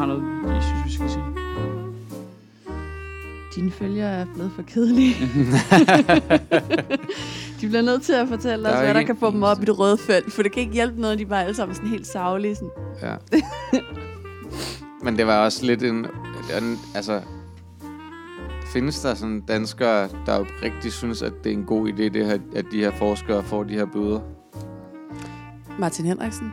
har noget, I synes, vi skal sige? Dine følgere er blevet for kedelige. de bliver nødt til at fortælle Der os, hvad der kan få dem op i det røde felt. For det kan ikke hjælpe noget, de bare alle sammen sådan helt savlige. Sådan. Ja. Men det var også lidt en... en altså, findes der sådan danskere, der jo rigtig synes, at det er en god idé, det her, at de her forskere får de her bøder? Martin Henriksen.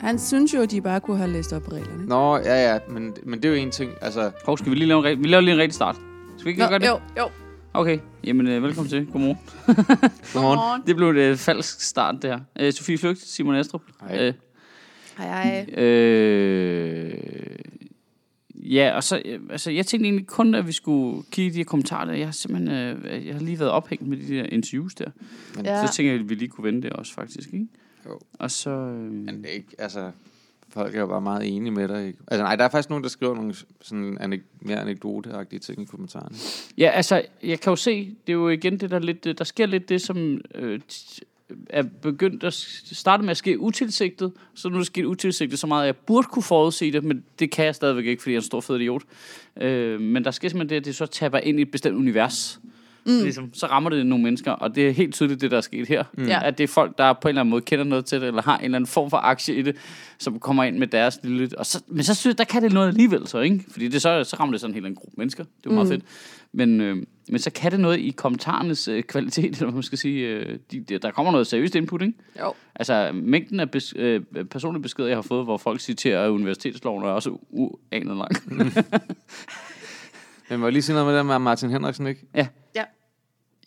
Han synes jo, at de bare kunne have læst op på reglerne. Nå, ja, ja, men, men det er jo en ting. Altså, Hov, skal vi lige lave en, re- vi laver lige en rigtig start? Skal vi ikke lige gøre det? jo, jo. Okay, jamen øh, velkommen til. Godmorgen. godmorgen. Det blev et øh, falsk start, det her. Øh, Sofie Flygt, Simon Astrup. Hej. Øh, Hej, hej. øh, ja, og så, øh, altså, jeg tænkte egentlig kun, at vi skulle kigge i de her kommentarer. Der. Jeg har simpelthen, øh, jeg har lige været ophængt med de der interviews der. Ja. Så tænker jeg, at vi lige kunne vende det også, faktisk, ikke? Jo. Og så... Øh, Men det er ikke, altså... Folk er jo bare meget enige med dig, ikke? Altså, nej, der er faktisk nogen, der skriver nogle sådan anek- mere anekdoteagtige ting i kommentarerne. Ja, altså, jeg kan jo se, det er jo igen det, der lidt, der sker lidt det, som øh, er begyndt at starte med at ske utilsigtet, så nu er det sket utilsigtet så meget, at jeg burde kunne forudse det, men det kan jeg stadigvæk ikke, fordi jeg er en stor fed idiot. Øh, men der sker simpelthen det, at det så taber ind i et bestemt univers. Mm. Ligesom, så rammer det nogle mennesker, og det er helt tydeligt det, der er sket her. Mm. At det er folk, der på en eller anden måde kender noget til det, eller har en eller anden form for aktie i det, som kommer ind med deres lille... Og så, men så synes jeg, der kan det noget alligevel så, ikke? Fordi det, så, så rammer det sådan en helt anden gruppe mennesker. Det er meget fedt. Men, øh, men så kan det noget i kommentarernes øh, kvalitet, eller man skal sige. Øh, de, de, der kommer noget seriøst input, ikke? Jo. Altså, mængden af bes, øh, personlige beskeder, jeg har fået, hvor folk citerer universitetsloven, er også uanet lang. Men må jeg lige sige noget med det med Martin Henriksen, ikke? ja.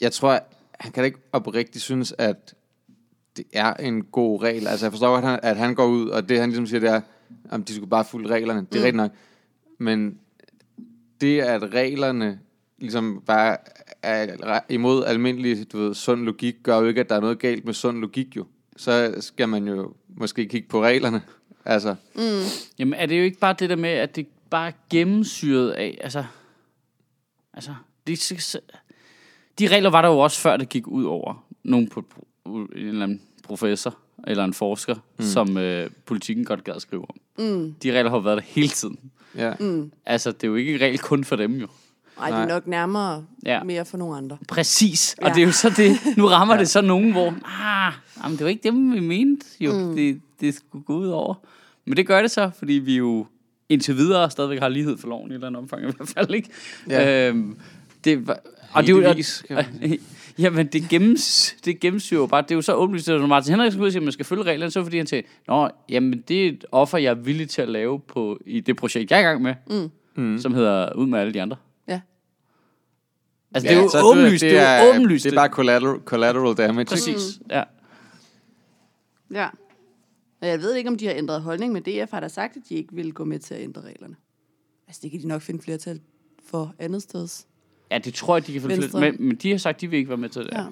Jeg tror, han kan da ikke oprigtigt synes, at det er en god regel. Altså, jeg forstår godt, at han, at han går ud, og det han ligesom siger, det er, at de skulle bare følge reglerne. Det er mm. rigtigt nok. Men det, at reglerne ligesom bare er imod almindelig, du ved, sund logik, gør jo ikke, at der er noget galt med sund logik, jo. Så skal man jo måske kigge på reglerne. Altså, Jamen, er det jo ikke bare det der med, at det bare er gennemsyret af, altså... Altså, det, de regler var der jo også før, det gik ud over nogen på, en eller anden professor eller en forsker, mm. som øh, politikken godt gad skrive om. Mm. De regler har jo været der hele tiden. ja. Mm. Altså, det er jo ikke en regel kun for dem jo. Ej, det er nok nærmere Ja. ja. mere for nogle andre. Præcis. Og Ja. det er jo så det, nu rammer ja. det så nogen, hvor, ah, jamen, det var ikke dem, vi mente jo, mm. det, det skulle gå ud over. Men det gør det så, fordi vi jo indtil videre stadigvæk har lighed for loven i et eller andet omfang i hvert fald, ikke? Ja. Øhm, det, var- og det er jo, Heldigvis, kan man Jamen, det, gennems, det gennemsyrer jo bare. Det er jo så åbenlyst, at når Martin Henriksen ud siger, at man skal følge reglerne, så er det fordi han siger, Nå, jamen, det er et offer, jeg er villig til at lave på, i det projekt, jeg er i gang med, mm. Mm. som hedder Ud med alle de andre. Ja. Altså, det er jo så åbenlyst. Det er, jo åbenlyst. Det er bare collateral, collateral damage. Præcis, ja. Ja. Og jeg ved ikke, om de har ændret holdning, men DF har da sagt, at de ikke vil gå med til at ændre reglerne. Altså, det kan de nok finde flertal for andet steds. Ja, det tror jeg, de kan få lidt. Venstre. Men, men de har sagt, at de vil ikke være med til det. Ja.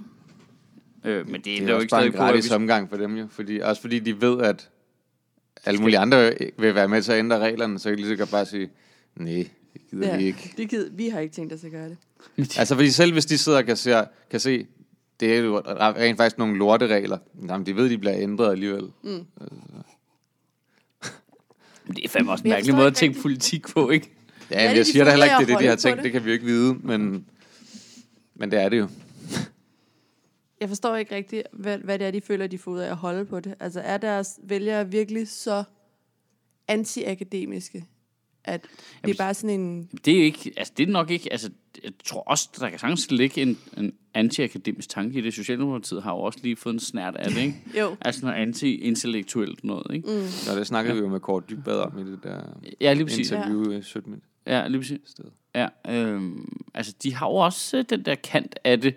Øh, men det, Det er er jo ikke bare en på, at gratis vi- omgang for dem jo. Fordi, også fordi de ved, at alle mulige andre vil være med til at ændre reglerne, så kan de lige så godt bare sige, nej, det gider Ja. vi ikke. Det gider, vi har ikke tænkt os at gøre det. Altså, fordi selv hvis de sidder og kan se, kan se det er jo rent faktisk nogle lorteregler, jamen, de ved, de bliver ændret alligevel. Mm. Men det er fandme også en mærkelig måde at tænke politik på, ikke? Ja, jeg de siger da heller ikke, det er det, de har tænkt. det? Det kan vi jo ikke vide, men, men det er det jo. Jeg forstår ikke rigtigt, hvad, hvad det er, de føler, de får ud af at holde på det. Altså, er deres vælgere virkelig så anti-akademiske, at det Jamen, er bare sådan en... Det er ikke, altså det er nok ikke, altså jeg tror også, der kan sagtens ligge en, en anti-akademisk tanke i det. Socialdemokratiet har jo også lige fået en snært af det, ikke? Jo. Altså noget anti-intellektuelt noget, ikke? Mm. Nå, det snakkede vi jo med Kort Dybvad om i det der Ja, lige præcis. interview i 17 minutter. Ja, lige præcis. sted. Ja, øhm, altså de har jo også øh, den der kant af det,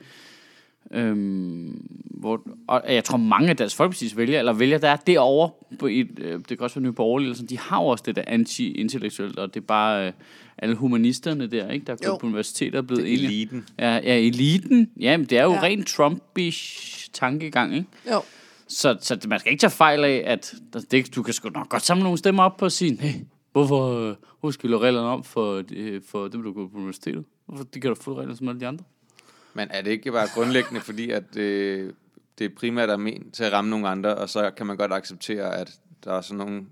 øhm, hvor, og jeg tror mange af deres folkeparti's vælgere, eller vælgere, der er derovre, på et, øh, det kan også være Nye Borgerlige, eller sådan, de har jo også det der anti-intellektuelt, og det er bare øh, alle humanisterne der, ikke, der er gået på universitetet og blevet Det er enige. eliten. Ja, ja, eliten. Jamen, det er jo ja. Ja. rent Trumpish tankegang, ikke? Jo. Så, så man skal ikke tage fejl af, at der- det, du kan sgu nok godt samle nogle stemmer op på og sige, hey, hvorfor, øh, vi lave reglerne om for, øh, for dem, der går på universitetet? Hvorfor de kan da få reglerne som alle de andre? Men er det ikke bare grundlæggende, fordi at øh, det primært er ment til at ramme nogle andre, og så kan man godt acceptere, at der er sådan nogle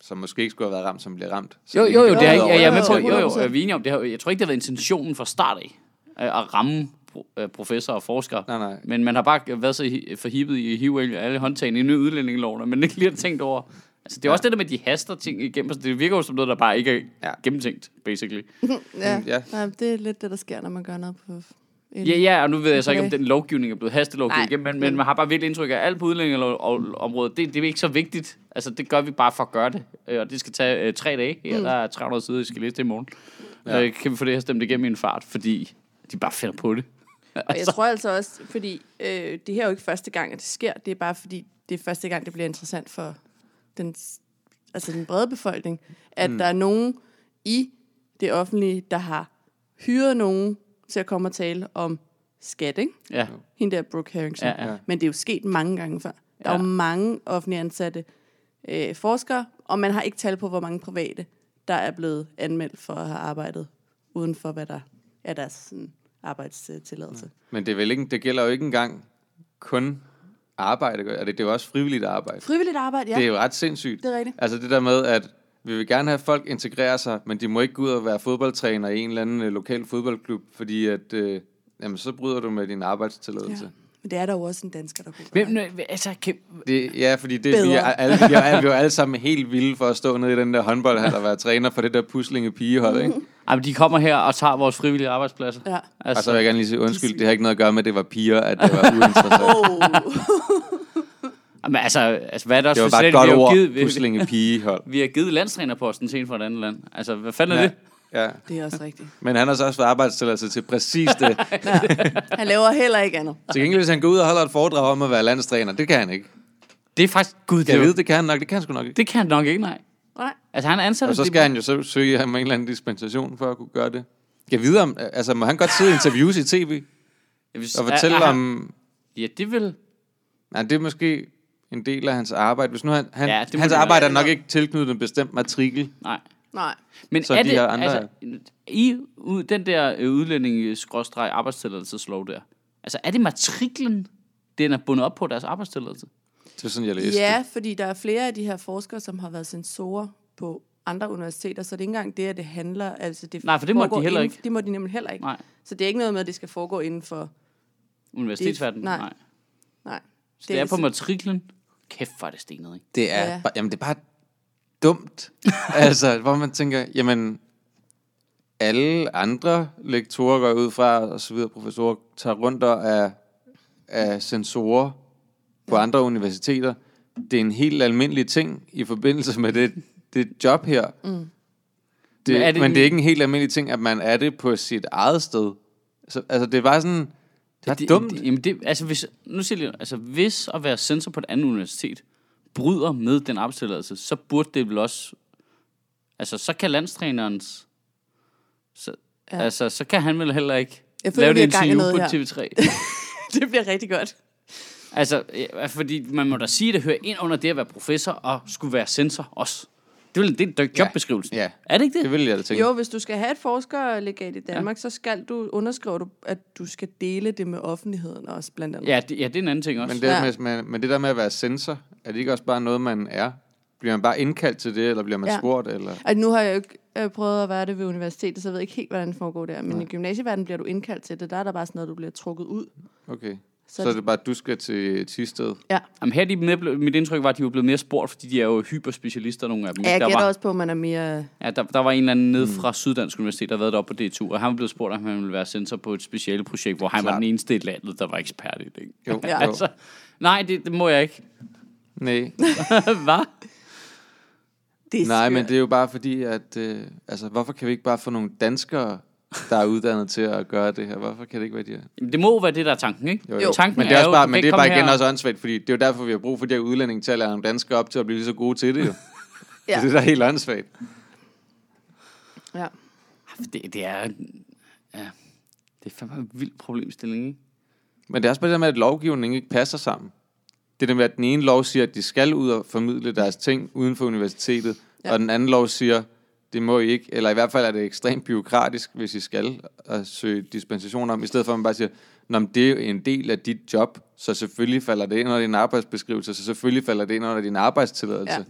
som måske ikke skulle have været ramt, som bliver ramt. Så Jo, det jo, jo, det er, jeg, jeg er med på, Jo, jo, jo, 100%. er vi enige om, det har, jeg tror ikke, det har været intentionen fra start af, øh, at ramme pro- øh, professorer og forskere. Nej, nej. Men man har bare været så hi- forhippet i hive alle håndtagene i nye udlændingeloven, men ikke lige har tænkt over. Altså, det er også det der med, at de haster ting igennem, så det virker jo som noget, der bare ikke er Ja. gennemtænkt, basically. Ja. Ja. ja. det er lidt det, der sker, når man gør noget på... En... Ja, ja, og nu ved jeg så ikke, om den lovgivning er blevet hastelovgivning igennem, men, men man har bare virkelig indtryk af, at alt på udlændingeområdet, det, det er ikke så vigtigt. Altså, det gør vi bare for at gøre det. Øh, Og det skal tage øh, tre dage. Her, mm. der er 300 sider, I skal læse det i morgen. Ja. Ja. Øh, kan vi få det her stemt igennem i en fart, fordi de bare finder på det. Og jeg tror altså også, fordi øh, det her er jo ikke første gang, at det sker. Det er bare fordi, det er første gang, det bliver interessant for den, altså den brede befolkning, at mm. der er nogen i det offentlige, der har hyret nogen til at komme og tale om skat, ikke? Ja, Hende der Brooke Harrington. ja, ja. Men det er jo sket mange gange før. Der er Ja. jo mange offentlige ansatte øh, forskere, og man har ikke tal på, hvor mange private, der er blevet anmeldt for at have arbejdet uden for, hvad der er deres sådan, arbejdstilladelse. Men det, er vel ikke, det gælder jo ikke engang kun arbejde. gør- Det, det er jo også frivilligt arbejde. Frivilligt arbejde, ja. Det er jo ret sindssygt. Det er rigtigt. Altså det der med, at vi vil gerne have, folk integrerer sig, men de må ikke gå ud og være fodboldtræner i en eller anden øh, lokal fodboldklub, fordi at, øh, jamen, så bryder du med din arbejdstilladelse. Ja. Men det er der jo også en dansker, der kunne Hvem, gøre. nu- altså, kan, Det, ja, fordi det, vi, er alle, vi, er, alle- vi er jo alle sammen helt vilde for at stå nede i den der håndboldhal og være træner for det der puslinge pigehold, ikke? Ej, men de kommer her og tager vores frivillige arbejdspladser. Ja. Og så vil jeg gerne lige sige undskyld, det har ikke noget at gøre med, at det var piger, at det var uinteressant. Oh. Jamen, altså, altså, hvad er det også Det var bare et godt vi har jo ord, givet, vi, puslinge pigehold. vi har givet landstrænerposten til en fra et andet land. Altså, hvad fanden er Ja, det? Ja. Det er også rigtigt. Men han har så også fået arbejdstilladelse til præcis det. Han laver heller ikke andet. Til gengæld, hvis han går ud og holder et foredrag om at være landstræner, det kan han ikke. Det er faktisk... Gud, det, Jeg er ved, det kan han nok. Det kan han sgu nok ikke. det kan han nok ikke, nej. Nej. Altså, han er ansat... Og så skal han jo så søge ham en eller anden dispensation for at kunne gøre det. Jeg ved om, altså må han godt sidde i interviews i tv og fortælle om, Ja, det vil... nej, det er måske en del af hans arbejde. Hvis nu han, han Ja, hans arbejde er nok ikke tilknyttet en bestemt matrikel. Nej. Nej. Men Så er de det, her andre- altså, i ud, den der øh, udlænding arbejdstilladelseslov der, altså er det matriklen, den er bundet op på deres arbejdstilladelse? Det er sådan, jeg læste Ja, det. fordi der er flere af de her forskere, som har været sensorer på andre universiteter, så det er ikke engang det, at det handler... Altså det Nej, for det måtte de heller inden- ikke. Det må de nemlig heller ikke. Nej. Så det er ikke noget med, at det skal foregå inden for... Universitetsverdenen? nej. Nej. Nej. Så det, er på matriklen. Kæft, hvor er det stenet, ikke? Det er, ja. bare, jamen, det er bare dumt. altså, hvor man tænker, jamen, alle andre lektorer går ud fra, og så videre, professorer, tager rundt og er, er sensorer på andre universiteter. Det er en helt almindelig ting i forbindelse med det, det job her. Mm. Det, Men er det men det er ikke en helt almindelig ting, at man er det på sit eget sted. Så, altså, det bare sådan, det er det, dumt. Det, jamen det, altså hvis, nu siger jeg altså hvis at være censor på et andet universitet bryder med den arbejdstilladelse, så burde det vel også, altså så kan landstrænerens, så, Ja. altså så kan han vel heller ikke Jeg føler, lave det er interview på her. TV3. det bliver rigtig godt. altså, fordi man må da sige, at det hører ind under det at være professor og skulle være censor også. Det er vel det, er jobbeskrivelsen. Ja. Er det ikke det? Det vil jeg da tænke. Jo, hvis du skal have et forskerlegat i Danmark, ja. så skal du underskrive, du, at du skal dele det med offentligheden også, blandt andet. Ja, det, ja, det er en anden ting også. Men det, Ja. ja. med, med, med det der med at være sensor, er det ikke også bare noget, man er? Bliver man bare indkaldt til det, eller bliver man Ja. ja. spurgt? Eller? Altså, nu har jeg jo ikke øh, prøvet at være det ved universitetet, så jeg ved ikke helt, hvordan det foregår der. Men i gymnasieverdenen bliver du indkaldt til det. Der er der bare sådan noget, du bliver trukket ud. Okay. Så, Så, er det bare, at du skal til Tisted. Ja, Jamen, her er de blevet- mit indtryk var, at de var blevet mere spurgt, fordi de er jo hyperspecialister, nogle af dem. ja jeg der, gætter var, også på, at man er mere... ja, der, der var en eller anden nede fra Syddansk Universitet, der havde været deroppe på DTU, og han var blevet spurgt, om han ville være censor på et specielt projekt, hvor han var Klart. den eneste i landet, der var ekspert i det. Ikke? Jo, Ja. altså, nej, det, det må jeg ikke. Nej. Hvad? Det er Nej, men skørt. det er jo bare fordi, at... Øh, altså, hvorfor kan vi ikke bare få nogle danskere, der er uddannet til at gøre det her? Hvorfor kan det ikke være de her? Jamen, Det må være det, der er tanken, ikke? Jo, Jo. Tanken Men det er, også bare, men det er bare igen her- også åndssvagt, fordi det er jo derfor, vi har brug for de her udlændinge til at lære nogle danskere op til at blive lige så gode til det, jo. Ja. Det er da helt åndssvagt. Ja. Det, det er... Ja, det er fandme en vild problemstilling, ikke? Men det er også bare det med, at lovgivningen ikke passer sammen. Det der med, at den ene lov siger, at de skal ud og formidle deres ting uden for universitetet, ja. og den anden lov siger, det må I ikke, eller i hvert fald er det ekstremt byråkratisk, hvis I skal at søge dispensation om, i stedet for at man bare siger, Nå, men det er jo en del af dit job, så selvfølgelig falder det ind under din arbejdsbeskrivelse, så selvfølgelig falder det ind under din arbejdstilladelse. Ja.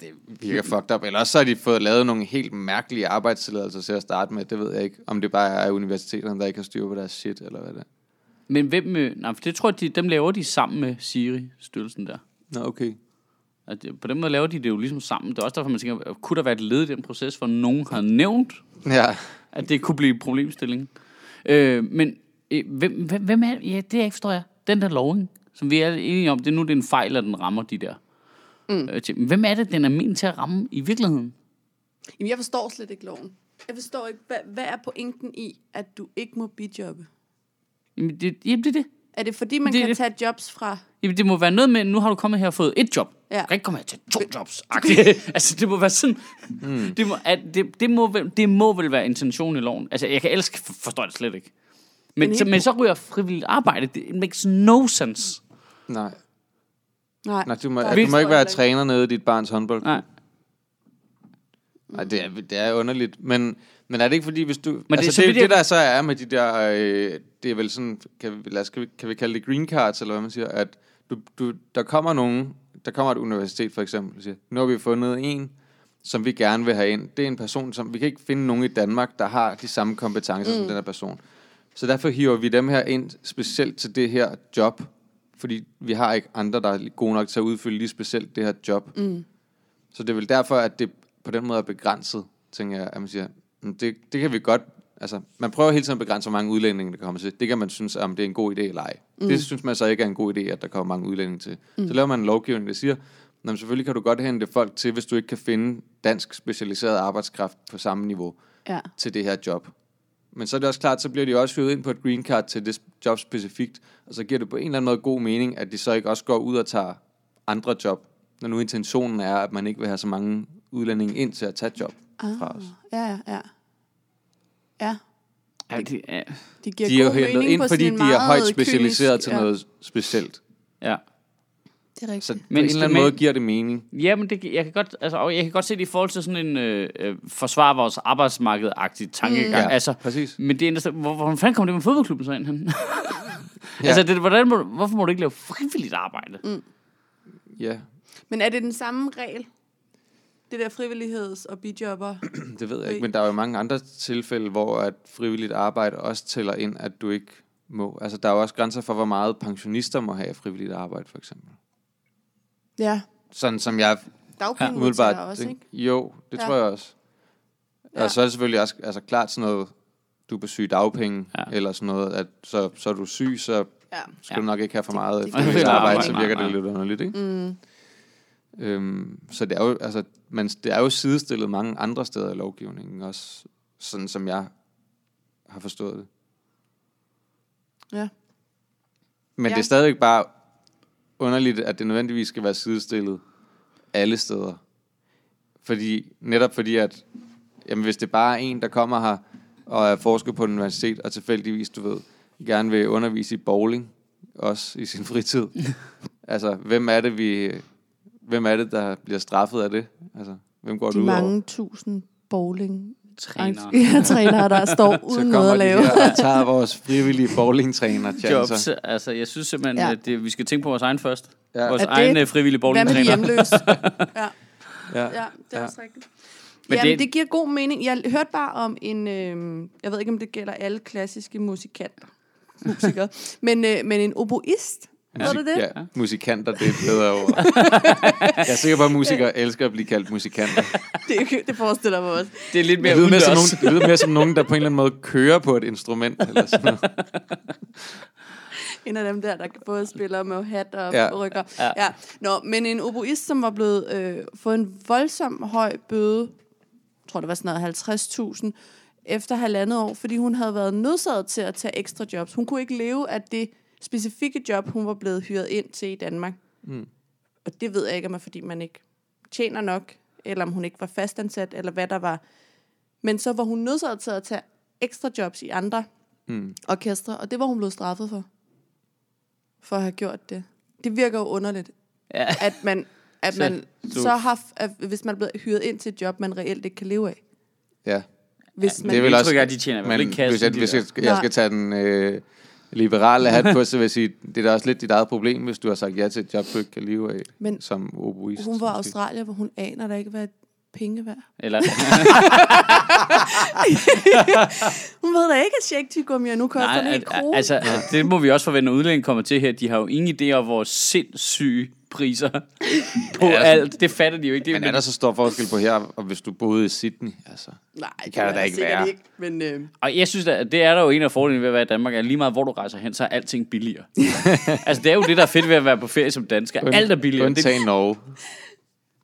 det virker fucked up. Eller også så har de fået lavet nogle helt mærkelige arbejdstilladelser til at starte med. Det ved jeg ikke. Om det bare er universiteterne, der ikke har styr på deres shit, eller hvad det er. Men hvem... Øh, nej, for det tror jeg, de, dem laver de sammen med Siri-styrelsen der. Nå, okay. At på den måde laver de det jo ligesom sammen. Det er også derfor, man tænker, kunne der være et led i den proces, hvor nogen har nævnt, Ja, at det kunne blive en problemstilling. Øh, men øh, hvem, hvem, hvem er Ja, det ikke forstår jeg. Den der loving, som vi er enige om, det er nu det er en fejl, at den rammer de der. Mm. Øh, ting. hvem er det, den er ment til at ramme i virkeligheden? Jamen, jeg forstår slet ikke loven. Jeg forstår ikke, hvad, hvad er pointen i, at du ikke må bijobbe? Jamen, det, jamen, det er det. Er det fordi, man Det kan det. tage jobs fra... Jamen, det må være noget med, nu har du kommet her og fået et job. Ja. Du kan ikke komme her til to jobs. altså, det må være sådan. Mm. Det, må, at, det, det, må, vel- det må vel være intentionen i loven. Altså, jeg kan ellers for- forstå det slet ikke. Men, Men så, men så ryger frivilligt arbejde. Det makes no sense. nej. Nej, nej du, må, du må forstår ikke være heller træner nede i dit barns håndbold. Nej. Nej, det er, det er underligt. Men, men er det ikke fordi, hvis du... det Men er altså, så det, det, jeg- det, der så er med de der... Øh, det er vel sådan... Kan vi, lad os, kan, vi, kan vi kalde det green cards, eller hvad man siger? At du, du, der kommer nogen... Der kommer et universitet for eksempel, og siger, nu har vi fundet en, som vi gerne vil have ind. Det er en person, som... Vi kan ikke finde nogen i Danmark, der har de samme kompetencer mm. som den her person. Så derfor hiver vi dem her ind specielt til det her job. Fordi vi har ikke andre, der er gode nok til at udfylde lige specielt det her job. Mm. Så det er vel derfor, at det på den måde er begrænset, tænker jeg, at man siger, "Mm, det, det kan vi godt, altså, man prøver hele tiden at begrænse, hvor mange udlændinge, der kommer til. Det kan man synes, om det er en god idé eller ej. Mm. Det synes man så ikke er en god idé, at der kommer mange udlændinge til. Mm. Så laver man en lovgivning, der siger, men selvfølgelig kan du godt hente folk til, hvis du ikke kan finde dansk specialiseret arbejdskraft på samme niveau ja. til det her job. Men så er det også klart, så bliver de også hyret ind på et green card til det job specifikt, og så giver det på en eller anden måde god mening, at de så ikke også går ud og tager andre job, når nu intentionen er, at man ikke vil have så mange udlændinge ind til at tage job fra os. Ja, ja, ja. Ja, Ja, det, ja. det giver De er jo hentet mening ind, fordi de er højt specialiseret kynisk- til ja, noget specielt. ja. Det er rigtigt. Så på Men en eller anden måde giver det mening. Ja, men det, jeg, kan godt, altså, jeg kan godt se det i forhold til sådan en øh, øh, forsvar vores arbejdsmarked-agtig tankegang. Ja, Mm. Altså, præcis. men det er hvor, hvor fanden kommer det med fodboldklubben så ind ja. Altså, det, hvordan må, hvorfor må du ikke lave frivilligt arbejde? Mm. Ja, Men er det den samme regel? Det der frivilligheds- og bijobber? det ved jeg ikke. Men der er jo mange andre tilfælde, hvor at frivilligt arbejde også tæller ind, at du ikke må. Altså, der er jo også grænser for, hvor meget pensionister må have af frivilligt arbejde, for eksempel. Ja. Sådan som jeg Dagpengemodtagere umiddelbart også, ikke? Jo, det Ja. tror jeg også. Ja. Og så er det selvfølgelig også altså, klart sådan noget, du er på syg dagpenge, Ja. ja. eller sådan noget, at så, så er du syg, så Ja. skal Ja. du nok ikke have for meget det- det, det- det, det- arbejde, så virker det lidt underligt, ikke? Mm. Øhm, så det er jo, altså, men det er jo sidestillet mange andre steder i lovgivningen, også sådan som jeg har forstået det. Ja. Men Ja. det er stadigvæk bare underligt, at det nødvendigvis skal være sidestillet alle steder. Fordi, netop fordi, at jamen, hvis det bare er en, der kommer her og er forsker på et universitet, og tilfældigvis, du ved, gerne vil undervise i bowling, også i sin fritid. altså, hvem er det, vi... Hvem er det, der bliver straffet af det? Altså, hvem går De det ud over? mange tusind bowling Træner. ja, trænere, der står Så uden noget kommer at de lave. her og tager vores frivillige bowlingtræner Jobs. Altså, jeg synes simpelthen, Ja. at det, vi skal tænke på vores egen først. Ja. Vores Er det- egen øh, frivillige Hvad med de bowlingtræner. hjemløse? ja, Ja. ja, det er Ja. også rigtigt. Men Jamen, det- det... det giver god mening. Jeg hørte bare om en, øh, jeg ved ikke, om det gælder alle klassiske musikanter, musikere, men, øh, men en oboist. Ja. Ved du det? Ja, musikanter, det er et bedre ord. jeg er sikker på, at musikere elsker at blive kaldt musikanter. Det, det forestiller jeg mig også. Det er lidt Det mere lyder mere, som nogen, det lyder mere som nogen, der på en eller anden måde kører på et instrument. Eller sådan noget. En af dem der, der både spiller med hat og Ja. ja. rykker. Ja. Ja. ja. Nå, men en oboist, som var blevet øh, fået en voldsom høj bøde, jeg tror det var sådan noget 50.000, efter halvandet år, fordi hun havde været nødsaget til at tage ekstra jobs. Hun kunne ikke leve af det specifikke job, hun var blevet hyret ind til i Danmark. Mm. Og det ved jeg ikke, om det er, fordi man ikke tjener nok, eller om hun ikke var fastansat, eller hvad der var. Men så var hun nødsaget til at tage ekstra jobs i andre Mm. orkestre, og det var hun blevet straffet for. For at have gjort det. Det virker jo underligt, Ja. at man, at Så- man så- så har, at hvis man er blevet hyret ind til et job, man reelt ikke kan leve af. Ja. Hvis Ja, man, Det er vel også, at de tjener men ikke kassen, hvis, jeg, hvis jeg, skal- jeg skal tage den, øh, liberale hat på, så vil jeg sige, det er da også lidt dit eget problem, hvis du har sagt ja til et job, du ikke kan leve af Men som oboist. hun var måske. Australier, hvor hun aner da ikke, hvad penge værd. Eller, Hun ved da ikke, at check nu koster en nej, hel al- krone. altså, det må vi også forvente, når udlændingen kommer til her. De har jo ingen idé om, hvor sindssyge priser på Ja. alt. Det fatter de jo ikke. Det, Men er der så stor forskel på her, og hvis du boede i Sydney? Altså, Nej, det kan der er da ikke være. Ikke, men øh, Og jeg synes, at det er der jo en af fordelene ved at være i Danmark, at lige meget hvor du rejser hen, så er alting billigere. altså, det er jo det, der er fedt ved at være på ferie som dansker. Alt er billigere. Det, Undtagen Norge.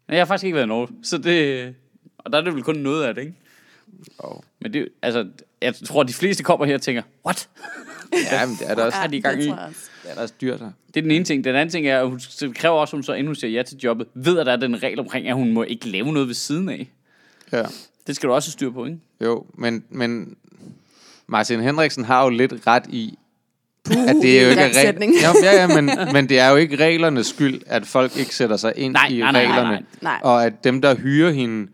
Jeg har faktisk ikke været i Norge, så det... Og der er det vel kun noget af det, ikke? Oh. Men det, altså, jeg tror, at de fleste kommer her og tænker, what? Ja, men det er da også, er de i gang det i? det er da også dyrt her. Det er den ene ting. Den anden ting er, at hun kræver også, at hun så, inden hun siger ja til jobbet, ved, at der er den regel omkring, at hun må ikke lave noget ved siden af. Ja. Det skal du også have styr på, ikke? Jo, men, men Martin Henriksen har jo lidt ret i, at det er jo ikke sætning. regler. Ja, ja, men, men det er jo ikke reglernes skyld, at folk ikke sætter sig ind Nej, i nej, nej, nej, reglerne. nej. Nej. Og at dem, der hyrer hende,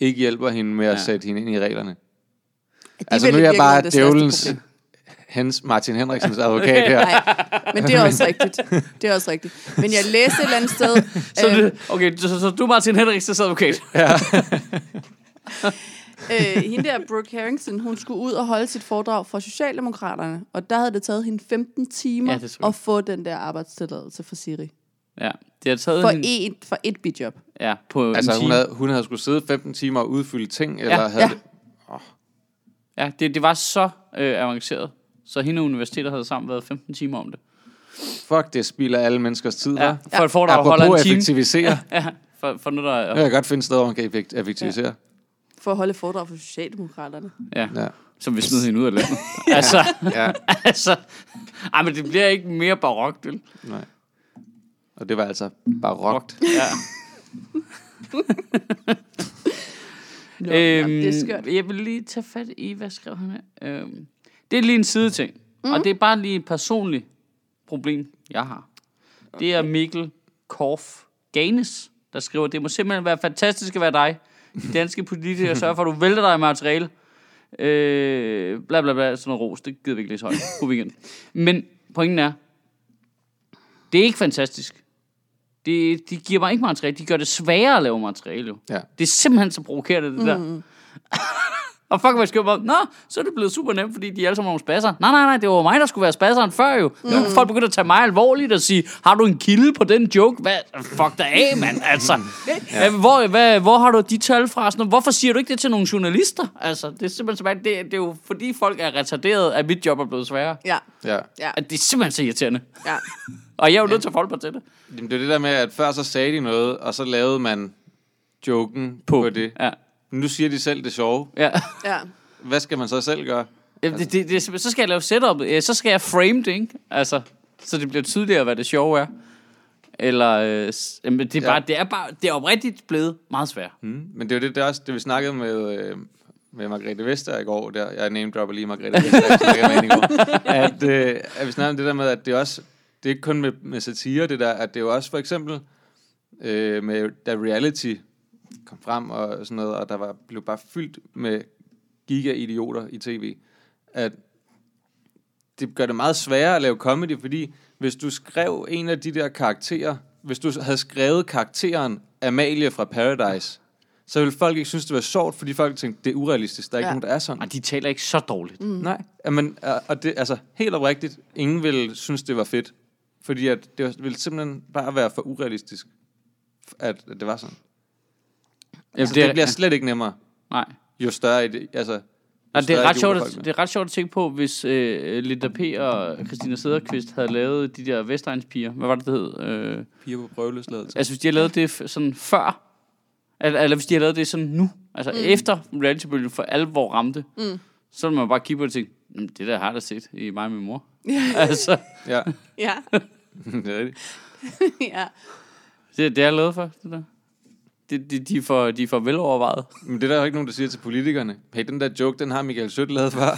ikke hjælper hende med at Ja. sætte hende ind i reglerne. De Altså nu er jeg bare problem. hens Martin Henriksens advokat her. Nej, men det er også rigtigt. Det er også rigtigt. Men jeg læste et eller andet sted, Så, øh, det, okay, så, så, du er Martin Henriksens advokat. Øh, hende der, Brooke Harrington, hun skulle ud og holde sit foredrag for Socialdemokraterne, og der havde det taget hende 15 timer Ja, at få den der arbejdstilladelse for Siri. Ja, det har taget For, hende, et, for et bidjob. ja, på Altså en hun time. havde, hun havde skulle sidde 15 timer og udfylde ting, eller Ja, havde ja. det, Ja, det, det var så øh, avanceret. Så hende og universitetet havde sammen været 15 timer om det. fuck, det spilder alle menneskers tid, Ja, ja. for et foredrag holder en time. effektivisere. Ja, for, for noget, der... Jeg kan godt finde steder, hvor man kan effekt- effektivisere. For at holde foredrag for Socialdemokraterne. Ja, Ja. som vi smed hende ud af landet. altså, ja. altså... Ej, men det bliver ikke mere barokt, vel? Nej. Og det var altså barokt. Ja. Nå, øhm, det er skørt. jeg vil lige tage fat i, hvad skrev han her? Øhm, det er lige en sideting. Mm. Og det er bare lige et personligt problem, jeg har. Det er Mikkel Korf Ganes, der skriver, det må simpelthen være fantastisk at være dig. De danske politikere sørger for, at du vælter dig i materiale. Øh, bla bla bla, sådan noget ros. Det gider vi ikke læse højt. God weekend. Men pointen er, det er ikke fantastisk. Det, de giver mig ikke materiale. De gør det sværere at lave materiale. Jo. Ja. Det er simpelthen så provokerende, det der. Mm. og fuck, hvad skriver Nå, så er det blevet super nemt, fordi de alle sammen er nogle spasser. Nej, nej, nej, det var mig, der skulle være spasseren før jo. Mm. Nu er folk begynder at tage mig alvorligt og sige, har du en kilde på den joke? Hvad? Fuck dig af, mand. Altså, ja. hvor, hvad, hvor har du de tal fra? Sådan, hvorfor siger du ikke det til nogle journalister? Altså, det er simpelthen så det, det er jo fordi folk er retarderet, at mit job er blevet sværere. Ja, Ja. ja, At det er simpelthen så irriterende. ja. Og jeg er jo nødt til at forholde mig til det. Jamen, det er det der med, at før så sagde de noget, og så lavede man joken på, på det. Ja. Nu siger de selv det sjove. Ja. ja. Hvad skal man så selv gøre? Jamen, det, det, det, simpelthen- så skal jeg lave setup. Ja, Så skal jeg frame det, ikke? Altså, så det bliver tydeligere, hvad det sjove er. Eller, øh, jamen, det, er Ja. bare, det er bare, det er oprigtigt blevet meget svært. Mm. Men det er jo det, det, er også, det vi snakkede med, øh, med Margrethe Vester i går, der, jeg name dropper lige Margrethe Vester, jeg med i går, at, øh, at vi snakkede om det der med, at det er også, det er ikke kun med, med satire, det der, at det er jo også for eksempel, øh, med, da reality kom frem og sådan noget, og der var, blev bare fyldt med giga-idioter i tv, at det gør det meget sværere at lave comedy, fordi hvis du skrev en af de der karakterer, hvis du havde skrevet karakteren Amalie fra Paradise, så ville folk ikke synes, det var sjovt, fordi folk tænkte, det er urealistisk, der er ikke Ja. nogen, der er sådan. Og de taler ikke så dårligt. Mm. Nej, men, og det, altså helt oprigtigt, ingen ville synes, det var fedt, fordi at det ville simpelthen bare være for urealistisk, at, at det var sådan. Jamen, Altså, det, det bliver slet ikke nemmere, Nej. jo større, ide- altså, Og det, er større ret sjovt, at, det er ret sjovt at tænke på, hvis øh, Linda P. og Christina Sederqvist havde lavet de der Vestegnspiger. Hvad var det, det hed? Øh, Piger på prøveløsladelse. altså, hvis de havde lavet det sådan før, eller, eller hvis de havde lavet det sådan nu, altså mm. efter reality for alvor ramte, mm. så ville man bare kigge på det og tænke, "Mm, det der har jeg da set i mig og min mor. altså, Ja, Ja, det er rigtigt. ja. det, det er jeg lavet for, det der. De, de, de, er for, de er for velovervejet. Men det er der jo ikke nogen, der siger til politikerne. Hey, den der joke, den har Michael Sødt lavet før.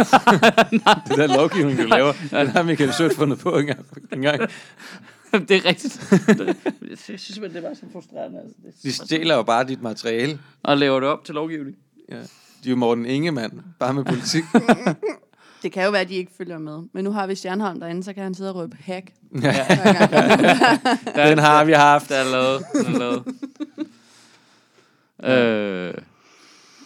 det der lovgivning, du laver, den har Michael Sødt fundet på en gang. En gang. det er rigtigt. jeg synes simpelthen, det var så frustrerende. Altså. Det De stjæler jo bare dit materiale. og laver det op til lovgivning. Ja. De er jo Morten Ingemann, bare med politik. Det kan jo være, at de ikke følger med. Men nu har vi Stjernholm derinde, så kan han sidde og råbe hack. Ja. Den har vi haft. Der er lavet. Den er lavet. Øh,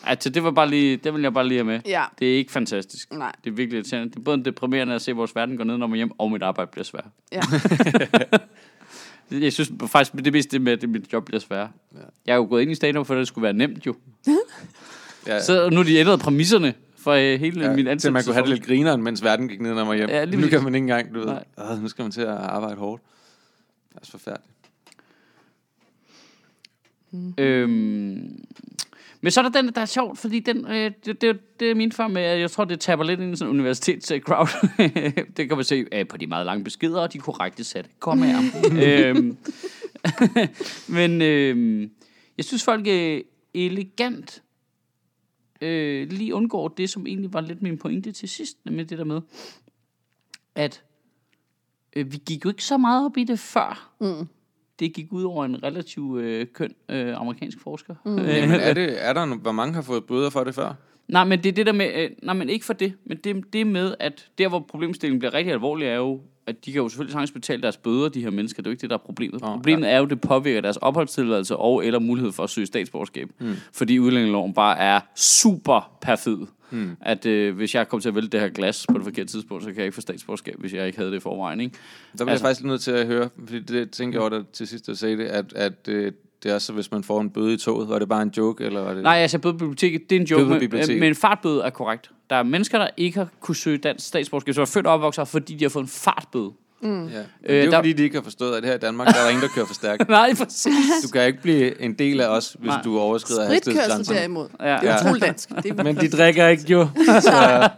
altså, det var bare lige, det vil jeg bare lige have med. ja, Det er ikke fantastisk. nej. Det er virkelig irriterende. Det er både deprimerende at se, at vores verden går ned, når man hjem, og mit arbejde bliver svært. Ja. Jeg synes faktisk, det mest det med, at mit job bliver svært. Ja. Jeg er jo gået ind i stand for at det skulle være nemt jo. Ja. Så nu har de ændret præmisserne for øh, hele Ja, min til ansættelse. man kunne have det lidt grineren, mens verden gik ned, når man hjem. Ja, nu kan man ikke engang, du ved, nu skal man til at arbejde hårdt. Det er så forfærdeligt. Øhm, men så er der den, der er sjovt, fordi den, øh, det, det, det er min far med, at jeg tror, det taber lidt ind i sådan en universitets-crowd. det kan man se øh, på de meget lange beskeder, og de korrekte satte. Kom her. øhm, men øhm, jeg synes, folk øh, elegant øh, lige undgår det, som egentlig var lidt min pointe til sidst, med det der med, at øh, vi gik jo ikke så meget op i det før. Mm. Det gik ud over en relativt øh, køn øh, amerikansk forsker. Mm. Jamen, er, det, er der, hvor mange har fået bøder for det før? Nej, men det er det der med, øh, nej, men ikke for det, men det, det med, at der, hvor problemstillingen bliver rigtig alvorlig, er jo, at de kan jo selvfølgelig sagtens betale deres bøder, de her mennesker. Det er jo ikke det, der er problemet. Nå, problemet er jo, at det påvirker deres opholdstilladelse og eller mulighed for at søge statsborgerskab. Mm. Fordi udlændingeloven bare er super perfid. Mm. At øh, hvis jeg kommer til at vælge det her glas på det forkerte tidspunkt, så kan jeg ikke få statsborgerskab, hvis jeg ikke havde det i forvejen. Ikke? Der bliver Altså- jeg faktisk nødt til at høre, fordi det tænker jeg over til sidst at sige det, at, at øh, det er så, hvis man får en bøde i toget. Var det bare en joke, eller var det... Nej, altså bøde på biblioteket, det er en joke, men, men fartbøde er korrekt. Der er mennesker, der ikke har kunne søge dansk statsborgerskab, som er født og opvokset, fordi de har fået en fartbøde. Ja. Men det er Øh, jo der- fordi, de ikke har forstået, at her i Danmark, der er der ingen, der kører for stærkt. Nej, præcis. Du kan ikke blive en del af os, hvis Nej. du overskrider Spritkørsel hastighedsgrænserne. derimod. Ja. Det er utroligt dansk. Det er Men de drikker ikke jo. Så.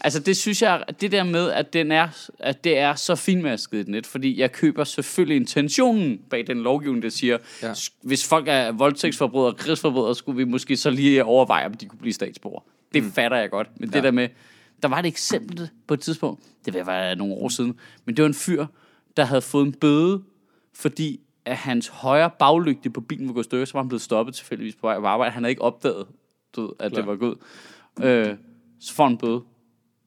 Altså det synes jeg, det der med, at, den er, at det er så finmasket et net, fordi jeg køber selvfølgelig intentionen bag den lovgivning, der siger, ja. Hvis folk er voldtægtsforbrydere og krigsforbrydere, skulle vi måske så lige overveje, om de kunne blive statsborger. Det mm. fatter jeg godt. Men ja. det der med, der var et eksempel på et tidspunkt, det være nogle år siden, men det var en fyr, der havde fået en bøde, fordi at hans højre baglygte på bilen var gået stykker, så var han blevet stoppet tilfældigvis på vej på arbejde. Han havde ikke opdaget, du ved, at Klar. det var gået. Øh, så får han bøde.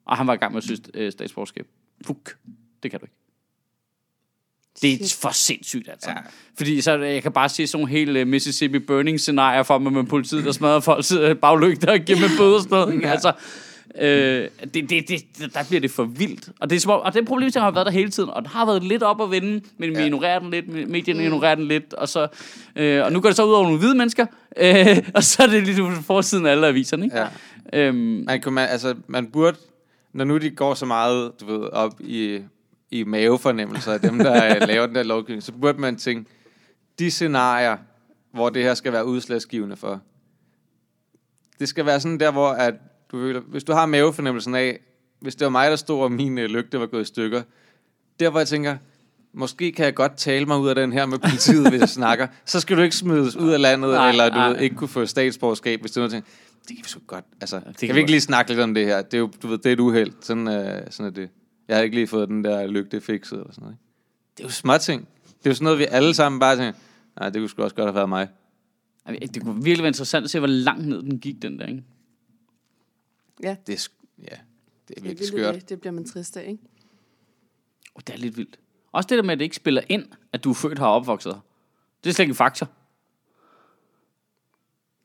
Og han var i gang med at søge øh, statsborgerskab. Fuk. Det kan du ikke. Det er for sindssygt, altså. Ja. Fordi så, jeg kan bare se sådan nogle hele uh, Mississippi burning scenarier for mig med politiet, der smadrer folks uh, baglygter og giver med bøder og sådan noget. Ja. Altså, øh, det, det, det, der bliver det for vildt. Og det, er, om- og det problem har været der hele tiden, og den har været lidt op at vende, men vi Ja. ignorerer den lidt, medierne ignorerer den lidt, og, så, øh, og nu går det så ud over nogle hvide mennesker, øh, og så er det lige på forsiden af alle aviserne. Ikke? ja. Øhm, Man, kunne, man, altså, man burde, når nu de går så meget du ved, op i, i mavefornemmelser af dem, der øh, laver den der lovgivning, så burde man tænke, de scenarier, hvor det her skal være udslagsgivende for, det skal være sådan der, hvor at du, føler- hvis du har mavefornemmelsen af, hvis det var mig, der stod, og min øh, lygte var gået i stykker, der hvor jeg tænker, måske kan jeg godt tale mig ud af den her med politiet, hvis jeg snakker, så skal du ikke smides ud af landet, Nej, eller du nej. ved, ikke kunne få statsborgerskab, hvis du noget tænker, det kan vi sgu godt, altså, det kan kan, vi ikke lige snakke lidt om det her? Det er jo, du ved, det er et uheld. Sådan, øh, sådan er det. Jeg har ikke lige fået den der lygte fikset, eller sådan noget. ikke? Det er jo småting. Det er jo sådan noget, vi alle sammen bare tænker, nej, det kunne sgu også godt have været mig. det kunne virkelig være interessant at se, hvor langt ned den gik, den der. Ikke? Ja, Det er, ja, det er det, er virkelig skørt. det, det bliver man trist af, ikke? Oh, det er lidt vildt. Også det der med, at det ikke spiller ind, at du er født her og opvokset her. Det er slet ikke en faktor.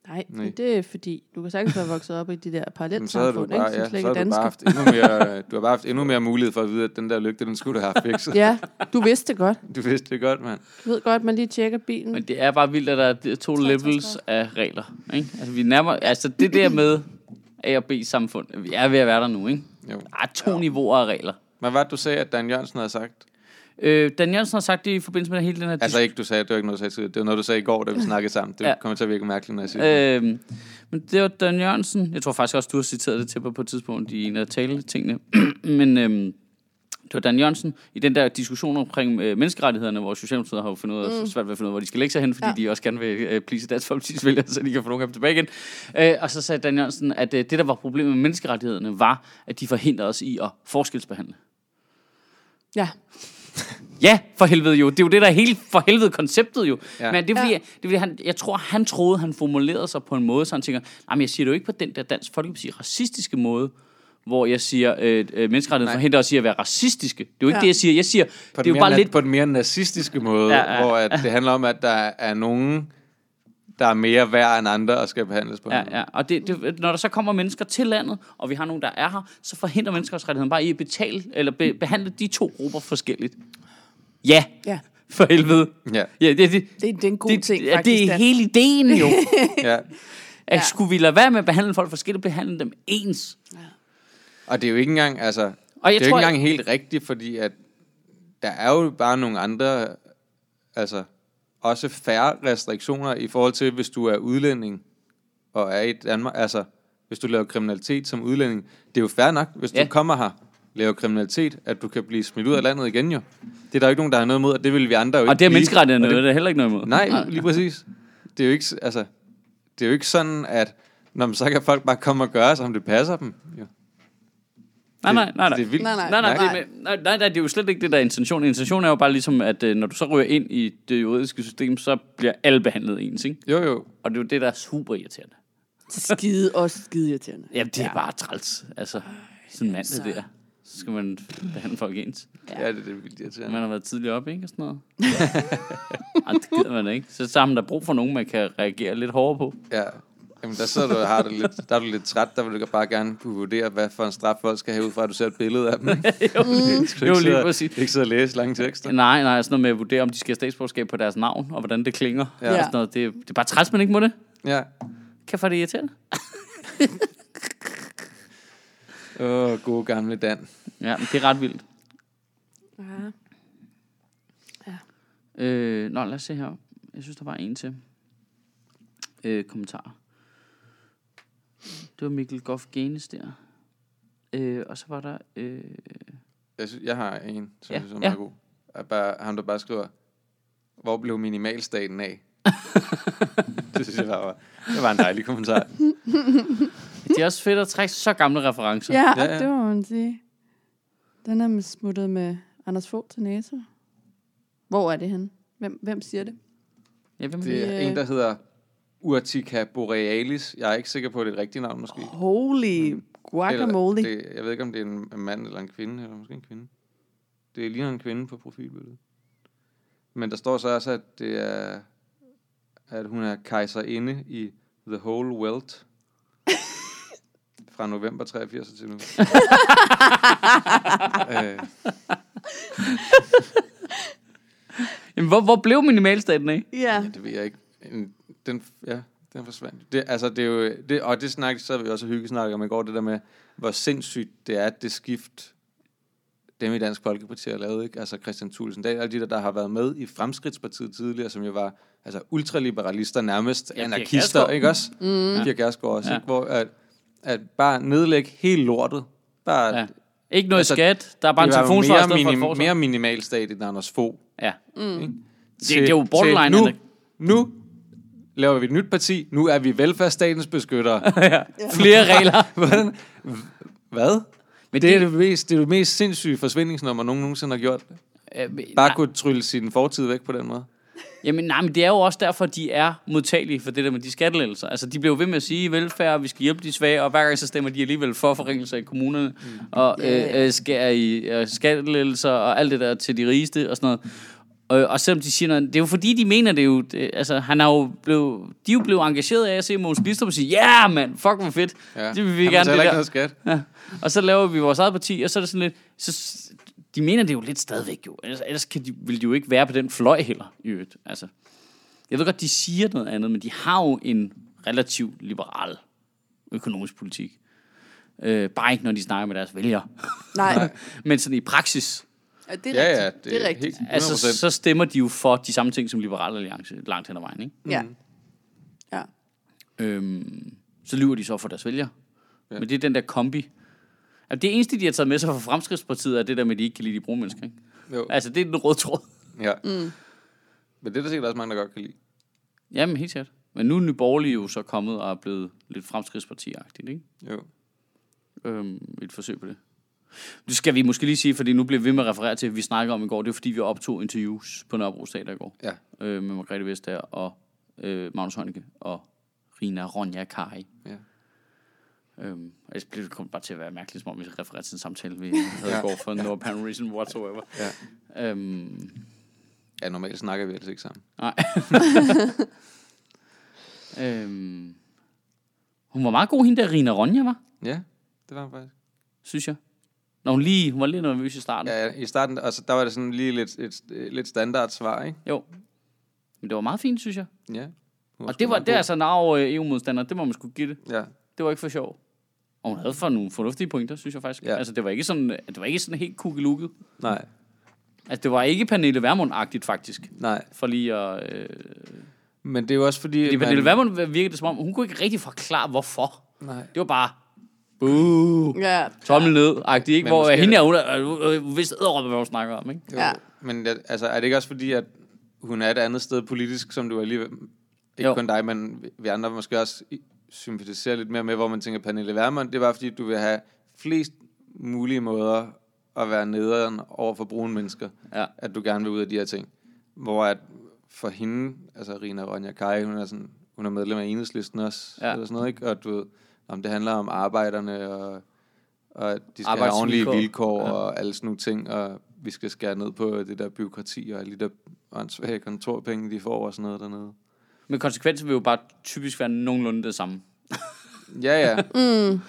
Nej, Nej. det er fordi, du kan sagtens være vokset op i de der parallelsamfund, bare, ikke? Som ja, så har du bare haft endnu mere, du har bare haft endnu mere mulighed for at vide, at den der lygte, den skulle du have haft fikset. Ja, du vidste det godt. Du vidste det godt, mand. Du ved godt, man lige tjekker bilen. Men det er bare vildt, at der er to 63 levels af regler. Ikke? Altså, vi nærmer, altså det der med A og B samfund, vi er ved at være der nu, ikke? Jo. Der er to ja. niveauer af regler. Men hvad du sagde, at Dan Jørgensen havde sagt? Øh, Dan Jørgensen har sagt det i forbindelse med hele den her Altså ikke, du sagde, det var ikke noget, du sagde. Det var noget, du sagde i går, da vi snakkede sammen. Det Ja. kommer til at virke mærkeligt, når jeg siger det. Øhm, men det var Dan Jørgensen. Jeg tror faktisk også, du har citeret det til mig på et tidspunkt i en af taletingene. men øhm, det var Dan Jørgensen i den der diskussion omkring øh, menneskerettighederne, hvor Socialdemokratiet har jo fundet ud af, mm. svært ved at finde ud af, hvor de skal lægge sig hen, fordi ja. De også gerne vil øh, please Dansk Folkeparti's vælgere, så de kan få nogle af dem tilbage igen. Øh, og så sagde Dan Jørgensen, at øh, det, der var problemet med menneskerettighederne, var, at de forhindrede os i at forskelsbehandle. Ja, Ja, for helvede jo. Det er jo det, der er hele for helvede konceptet jo. Ja. Men det er fordi, Ja. det er, fordi han, jeg tror, han troede, han formulerede sig på en måde, så han tænker, nej, men jeg siger det jo ikke på den der Dansk Folkeparti racistiske måde, hvor jeg siger, øh, øh, menneskerettigheden forhindrer os i at være racistiske. Det er jo ikke Ja. det, jeg siger. Jeg siger, På det er den, jo mere, bare na- lidt... på den mere nazistiske måde, Ja, ja. hvor at det handler om, at der er nogen, der er mere værd end andre og skal behandles på en Ja, måde. ja. Og det, det, når der så kommer mennesker til landet, og vi har nogen, der er her, så forhindrer menneskerettigheden bare i at betale, eller be, behandle de to grupper forskelligt. Ja, Ja, for helvede. Ja, Ja, det, det, det, det er en god det, ting, ja, faktisk. det er Dan. hele ideen jo. ja. At Ja. skulle vi lade være med at behandle folk forskelligt, behandle dem ens. Og det er jo ikke engang, altså, Og jeg det er jo tror, ikke engang helt rigtigt, fordi at der er jo bare nogle andre, altså også færre restriktioner i forhold til, hvis du er udlænding og er i Danmark, altså hvis du laver kriminalitet som udlænding. Det er jo fair nok, hvis Ja. du kommer her, laver kriminalitet, at du kan blive smidt ud af landet igen jo. Det er der jo ikke nogen, der har noget imod, og det vil vi andre jo og ikke det er blive. menneskerettigheden, Og det, det er heller ikke noget imod. Nej, lige præcis. Det er jo ikke, altså, det er jo ikke sådan, at når man så kan folk bare komme og gøre, som det passer dem. Jo. Nej, nej, nej, nej. Det er vildt. Nej, nej. Nej, nej, Nej. det, er nej, nej, nej, det er jo slet ikke det, der er intentionen. Intentionen er jo bare ligesom, at øh, når du så ryger ind i det juridiske system, så bliver alle behandlet ens, ikke? Jo, jo. Og det er jo det, der er super irriterende. Skide, også skide irriterende. Jamen, det er ja. bare træls. Altså, sådan en mand så- det der. Så skal man behandle folk ens. Ja, det, det er vildt irriterende. Man har været tidligere op, ikke? Og sådan noget. Ej, det gider man ikke. Så, man da brug for nogen, man kan reagere lidt hårdere på. Ja. Jamen, der sidder du og har det lidt, der er du lidt træt, der vil du bare gerne kunne vurdere, hvad for en straf folk skal have ud fra, at du ser et billede af dem. ikke? jo, Skal du jo lige præcis. Ikke sidde og læse lange tekster. Nej, nej, sådan noget med at vurdere, om de skal have statsborgerskab på deres navn, og hvordan det klinger. Ja. Ja. Og sådan noget. Det, det er bare træls, man ikke må det. Ja. Kan få det irriterende. Åh, gode gamle Dan. Ja, men det er ret vildt. Ja. Øh, nå, lad os se her. Jeg synes, der var en til. Øh, kommentar. Det var Mikkel Goff Genes der. Øh, og så var der... Øh, Jeg, synes, jeg har en, som Ja, ja. synes er ja. meget god. Er bare, ham, der bare skriver, hvor blev minimalstaten af? det synes jeg bare var, det var en dejlig kommentar. det er også fedt at trække så gamle referencer. Ja, Ja, ja. det må man sige. Den er med smuttet med Anders Fogh til næse. Hvor er det henne? Hvem, hvem siger det? ja hvem Det er Øh. en, der hedder Urtica borealis. Jeg er ikke sikker på, at det er et rigtigt navn, måske. Holy guacamole. Eller, det, jeg ved ikke, om det er en, mand eller en kvinde, eller måske en kvinde. Det ligner en kvinde på profilbilledet. Men der står så også, at det er, at hun er kejserinde i The Whole World. Fra november 83 til nu. øh, Jamen, hvor, hvor blev minimalstaten af? Ja. det ved jeg ikke. En- Den, ja, den forsvandt. Det, altså, det er jo, det, og det snak, så vi også hyggesnakket om i går, det der med, hvor sindssygt det er, at det skift, dem i Dansk Folkeparti har lavet, ikke? Altså Christian Thulesen Dahl, alle de der, der har været med i Fremskridtspartiet tidligere, som jo var altså ultraliberalister, nærmest Ja, ja, anarkister, ikke også? Mm. Pia Kjærsgaard også, Ja. ja. ikke? Hvor at, at bare nedlægge helt lortet. Bare, Ja. Ikke noget Altså, skat. Der er bare en det var telefonsvar mere, for minim, mere minimalstat end Anders Fogh. Ja. Ikke? det er jo borderline, nu, nu laver vi et nyt parti. Nu er vi velfærdsstatens beskyttere. Flere regler. Hvordan? Hvad? Men Men det, er det, mest, det er det mest sindssyge forsvindingsnummer, nogen nogensinde har gjort. Øh, Bare nej, kunne trylle sin fortid væk på den måde. Jamen nej, men det er jo også derfor, de er modtagelige for det der med de skattelettelser. Altså, de bliver jo ved med at sige velfærd, vi skal hjælpe de svage, og hver gang så stemmer de alligevel for forringelser i kommunerne, mm. og Ja. øh, øh, skærer i øh, skattelettelser og alt det der til de rigeste og sådan noget. Og, og selvom de siger noget, det er jo fordi, de mener det jo, det, altså han er jo blevet, de er jo blevet engageret af at se Måns Glistrup sige, ja yeah, mand, fuck hvor fedt, Ja. det vil vi Han gerne det ikke der. noget skat. Ja. Og så laver vi vores eget parti, og så er det sådan lidt... Så, de mener det jo lidt stadigvæk jo. Ellers, ellers kan de, vil de jo ikke være på den fløj heller, i øvrigt. Altså, jeg ved godt, de siger noget andet, men de har jo en relativt liberal økonomisk politik. Øh, bare ikke, når de snakker med deres vælgere. Nej, men sådan i praksis, ja, det er Ja, rigtigt. ja, det, det er rigtigt. Helt 100%. altså, så stemmer de jo for de samme ting som Liberal Alliance langt hen ad vejen. Ikke? Ja. Ja. Øhm, så lyver de så for deres vælgere. Ja. Men det er den der kombi. Altså, det eneste, de har taget med sig fra Fremskridtspartiet, er det der med, at de ikke kan lide de brune mennesker. Ikke? Jo. Altså, det er den røde tråd. Ja. Mm. Men det er der sikkert også mange, der godt kan lide. Jamen, helt sikkert. Men nu er Nye Borgerlige jo så kommet og er blevet lidt fremskridtspartiagtigt, ikke? Jo. Øhm, et forsøg på det. Det skal vi måske lige sige, fordi nu bliver vi med at referere til, at vi snakker om i går. Det er fordi, vi optog interviews på Nørrebro Teater i går. Ja. Øh, med Margrethe Vestager og øh, Magnus Heunicke og Rina Ronja Kari. Ja. Øhm, og det kom bare til at være mærkeligt, som om vi refererede til en samtale, vi havde Ja. ja. går for no apparent reason whatsoever. Ja. Øhm, ja, normalt snakker vi ellers ikke sammen. nej. øhm, hun var meget god, hende der Rina Ronja, var, Ja, det var han faktisk. synes jeg. Når hun lige, hun var lidt nervøs i starten. Ja. Ja, i starten, altså, der var det sådan lige lidt, et, lidt standard svar, ikke? Jo. Men det var meget fint, synes jeg. Ja. Og det var, det er altså en arv øh, EU-modstander, det må man skulle give det. Ja, Det var ikke for sjov. Og hun havde for nogle fornuftige pointer, synes jeg faktisk. Ja. Altså, det var ikke sådan, det var ikke sådan helt kukkelukket. nej, Altså, det var ikke Pernille Vermund-agtigt, faktisk. nej. For lige at... Øh... Men det er jo også fordi... Fordi Pernille Vermund virkede det som om, hun kunne ikke rigtig forklare, hvorfor. Nej. Det var bare... Boo! Ja. Tommel ned, agtigt, ikke? Men Hvor måske hende er, hun er, vidste æderoppe, hvad hun snakker om, ikke? Jo, Ja. Men altså, er det ikke også fordi, at hun er et andet sted politisk, som du alligevel... Ikke Jo. kun dig, men vi andre måske også sympatiserer lidt mere med, hvor man tænker, Pernille Vermund, det var fordi, du vil have flest mulige måder at være nederen over for brune mennesker. Ja. At du gerne vil ud af de her ting. Hvor at for hende, altså Rina Ronja Kai, hun er, sådan, hun er medlem af enhedslisten også, Ja. eller sådan noget, ikke? Og du ved, om det handler om arbejderne, og, og de skal have ordentlige vilkår, Ja. og alle sådan nogle ting, og vi skal skære ned på det der byråkrati, og alle de der åndssvage kontorpenge, de får, og sådan noget dernede. Men konsekvensen vil jo bare typisk være nogenlunde det samme. Ja, ja. mm.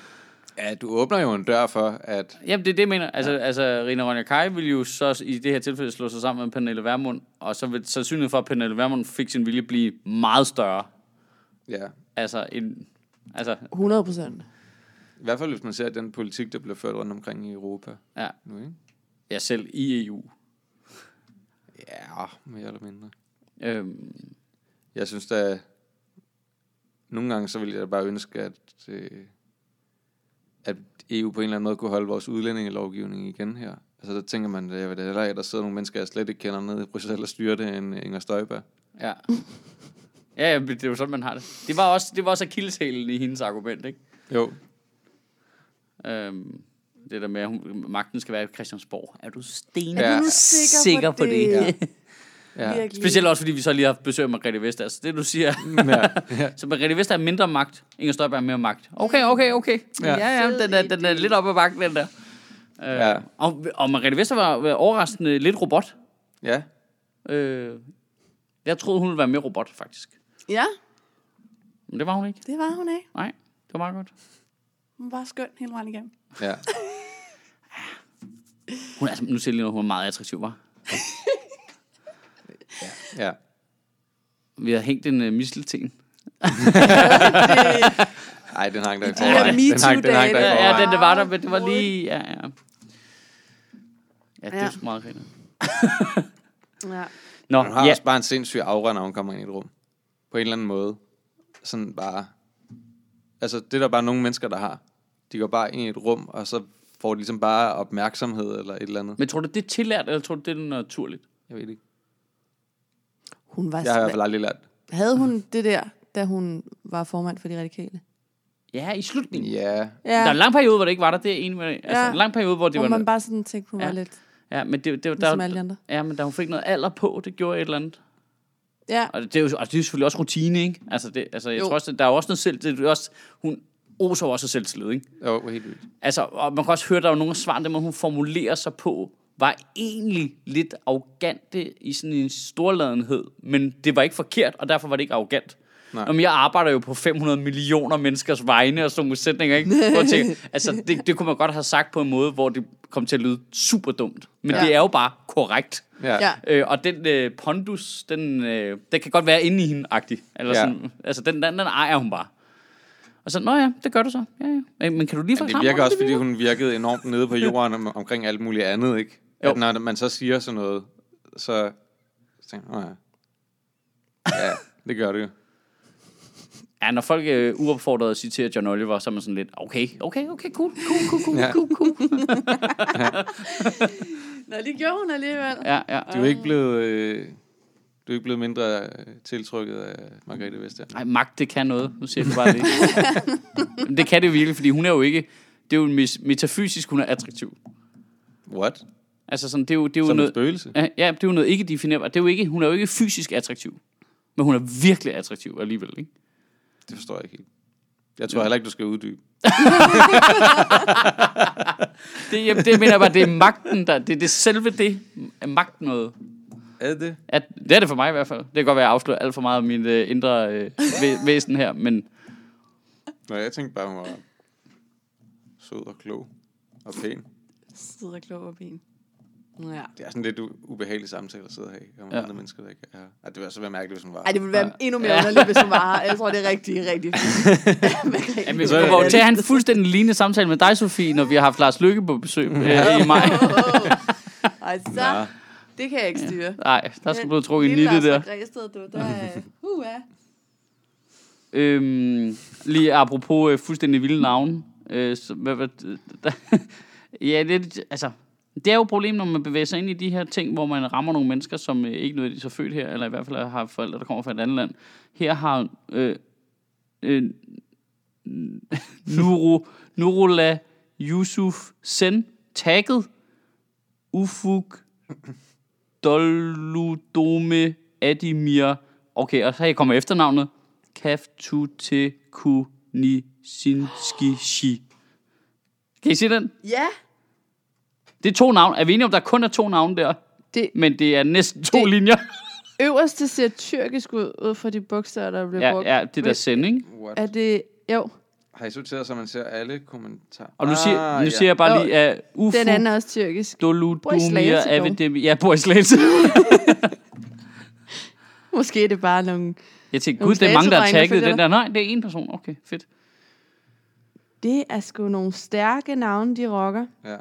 Ja, du åbner jo en dør for, at... Jamen, det er det, jeg mener. Altså, ja. altså Rina Ronja Kai ville jo så i det her tilfælde slå sig sammen med Pernille Vermund, og så vil sandsynligheden for, at Pernille Vermund fik sin vilje blive meget større. Ja, Altså, en, altså 100 procent. i hvert fald hvis man ser den politik, der bliver ført rundt omkring i Europa ja, nu, ikke? ja, selv i EU. Ja, mere eller mindre. Øhm, Jeg synes da, nogle gange så ville jeg da bare ønske, at, øh, at EU på en eller anden måde kunne holde vores udlændingelovgivning igen her. Altså der tænker man, jeg ved det heller, at der sidder nogle mennesker, jeg slet ikke kender nede i Bruxelles og styrer det, end Inger Støjberg. ja. Ja, ja, men det er jo sådan, man har det. Det var også, det var også akilleshælen i hendes argument, ikke? Jo. Øhm, det der med, at hun, magten skal være i Christiansborg. Er du sten? Ja. Er du sikker på det? Ja. Ja. Virkelig. Specielt også, fordi vi så lige har haft besøg af Margrethe Vestager. Så det, du siger... ja. ja. Så Margrethe Vestager er mindre magt. Inger Støjberg er mere magt. Okay, okay, okay. Ja, Ja. ja, ja den, er, den er lidt oppe ad bakken, den der. Øh, Ja. og, og Margrethe Vestager var, var overraskende lidt robot. ja. Øh, jeg troede, hun ville være mere robot, faktisk. Ja, Men det var hun ikke. det var hun ikke. Nej, det var meget godt. Hun var skøn hele vejen igennem. ja. Hun er, altså, nu jeg lige noget, hun er meget attraktiv, var. ja. Vi har hængt en uh, mistelten. Ej, den hang der i forvejen. Den hang, den hang der i Ja, forvejen. ja, den der var der, men det var lige... Ja, ja. Ja, det er Ja. sgu meget griner. Ja. Nå, Hun har ja. også bare en sindssyg aura, når hun kommer ind i et rum. På en eller anden måde. Sådan bare... Altså, det er der bare nogle mennesker, der har. De går bare ind i et rum, og så får de ligesom bare opmærksomhed eller et eller andet. Men tror du, det er tillært, eller tror du, det er naturligt? Jeg ved ikke. Hun var Jeg har i hvert fald aldrig lært. Havde hun det der, da hun var formand for de radikale? Ja, i slutningen. Ja, Ja. Der er en lang periode, hvor det ikke var der. Det er jeg enig med dig. Altså, Ja. en lang periode, hvor det Hvor var... man bare sådan tænkte, hun Ja. var lidt Ja, men det, det, det ligesom alle de der, andre. ja, men da hun fik noget alder på, det gjorde et eller andet. Ja, Og det er jo, altså, det er jo selvfølgelig også rutine, ikke? Altså, det, altså jeg Jo. tror også, der er også noget selv... Det er jo også, hun oser også af selvtillid, ikke? jo, helt vildt. Altså, og man kan også høre, der er jo nogle af svarene, dem, hun formulerer sig på, var egentlig lidt arrogante i sådan en storladenhed, men det var ikke forkert, og derfor var det ikke arrogant. Nej. Nå, men jeg arbejder jo på 500 millioner menneskers vegne og sådan nogle sætninger, ikke? Hvor jeg tænker, altså, det, det kunne man godt have sagt på en måde, hvor det kom til at lyde super dumt. Men Ja. ja. det er jo bare korrekt. Ja. ja. Øh, og den øh, pondus, den, øh, den kan godt være inde i hende agtig. Eller Ja. sådan, altså, den, den, den ejer hun bare. Og så, nå ja, det gør du så. Ja, ja. Men kan du lige forklare det virker mig, også, hvordan fordi hun virkede enormt nede på jorden om, omkring alt muligt andet, ikke? Jo. At når man så siger sådan noget, så, så tænker jeg, "Nå ja. Ja, det gør det jo. Ja, når folk er øh, uopfordret citerer John Oliver, så er man sådan lidt, okay, okay, okay, cool, cool, cool, cool, Ja. cool, cool. Nå, det gjorde hun alligevel. Ja, ja. Du er ikke blevet, øh, du er ikke blevet mindre øh, tiltrykket af Margrethe Vestager. Nej, magt, det kan noget. Nu siger det bare det. Det kan det jo virkelig, fordi hun er jo ikke... Det er jo metafysisk, hun er attraktiv. What? Altså sådan, det er jo, det er jo Som et noget... spøgelse? Ja, ja, det er jo noget ikke definerbart. Det er jo ikke, hun er jo ikke fysisk attraktiv. Men hun er virkelig attraktiv alligevel, ikke? Det forstår jeg ikke helt. Jeg tror heller ikke, du skal uddybe. Det, jamen, det mener jeg bare, det er magten, der, det er det selve det, er magt noget. Er det det? At, det er det for mig i hvert fald. Det kan godt være, at jeg afslører alt for meget af min øh, indre øh, væ- væsen her, men Nå, jeg tænkte bare, hun var sød og klog og pæn. Sidder klog og pæn. Ja. Det er sådan lidt ubehagelig samtale at sidde og have om Ja. ja. andre mennesker, der ikke er her. Ej, det ville så være mærkeligt, hvis hun var Ej, det ville være Ja. endnu mere underligt, hvis hun var her. Jeg tror, det er rigtig, rigtig fint. jamen, vi kommer jo til at have en fuldstændig lignende samtale med dig, Sofie, når vi har haft Lars Lykke på besøg øh, i maj. Ej, så, Nå. det kan jeg ikke styre. Nej, der skal du trukket en Lille der. Græsted, du, der er... Uh, ja. Øhm, lige apropos øh, fuldstændig vilde navne. Øh, så, hvad, hvad, der, ja, det, er- altså, det er jo et problem, når man bevæger sig ind i de her ting, hvor man rammer nogle mennesker, som øh, ikke nødvendigvis er født her, eller i hvert fald har forældre, der kommer fra et andet land. Her har øh, øh, Nuru, Nurullah Yusuf Sen tagget Ufuk Doludome Adimir. Okay, og så her kommer efternavnet. Kaftutekunisinski. Kan I se den? Ja, det er to navne. Er vi enige om, der kun er to navne der? det Men det er næsten to Det- linjer. øverste ser tyrkisk ud, ud fra de bogstaver, der bliver Ja, brugt. ja, det der sending. What? Er det... Jo, Har I sorteret, så man ser alle kommentarer? Og nu siger, Ah, nu ja. siger jeg bare lige, at Ufu den anden er også tyrkisk. Slagelse, dog. Avedemi... Ja, bor i Slagelse. Måske er det bare nogle... Jeg tænkte, gud, det er mange, der har tagget den der. Nej, det er en person. Okay, fedt. Det er sgu nogle stærke navne, de rocker. Ja.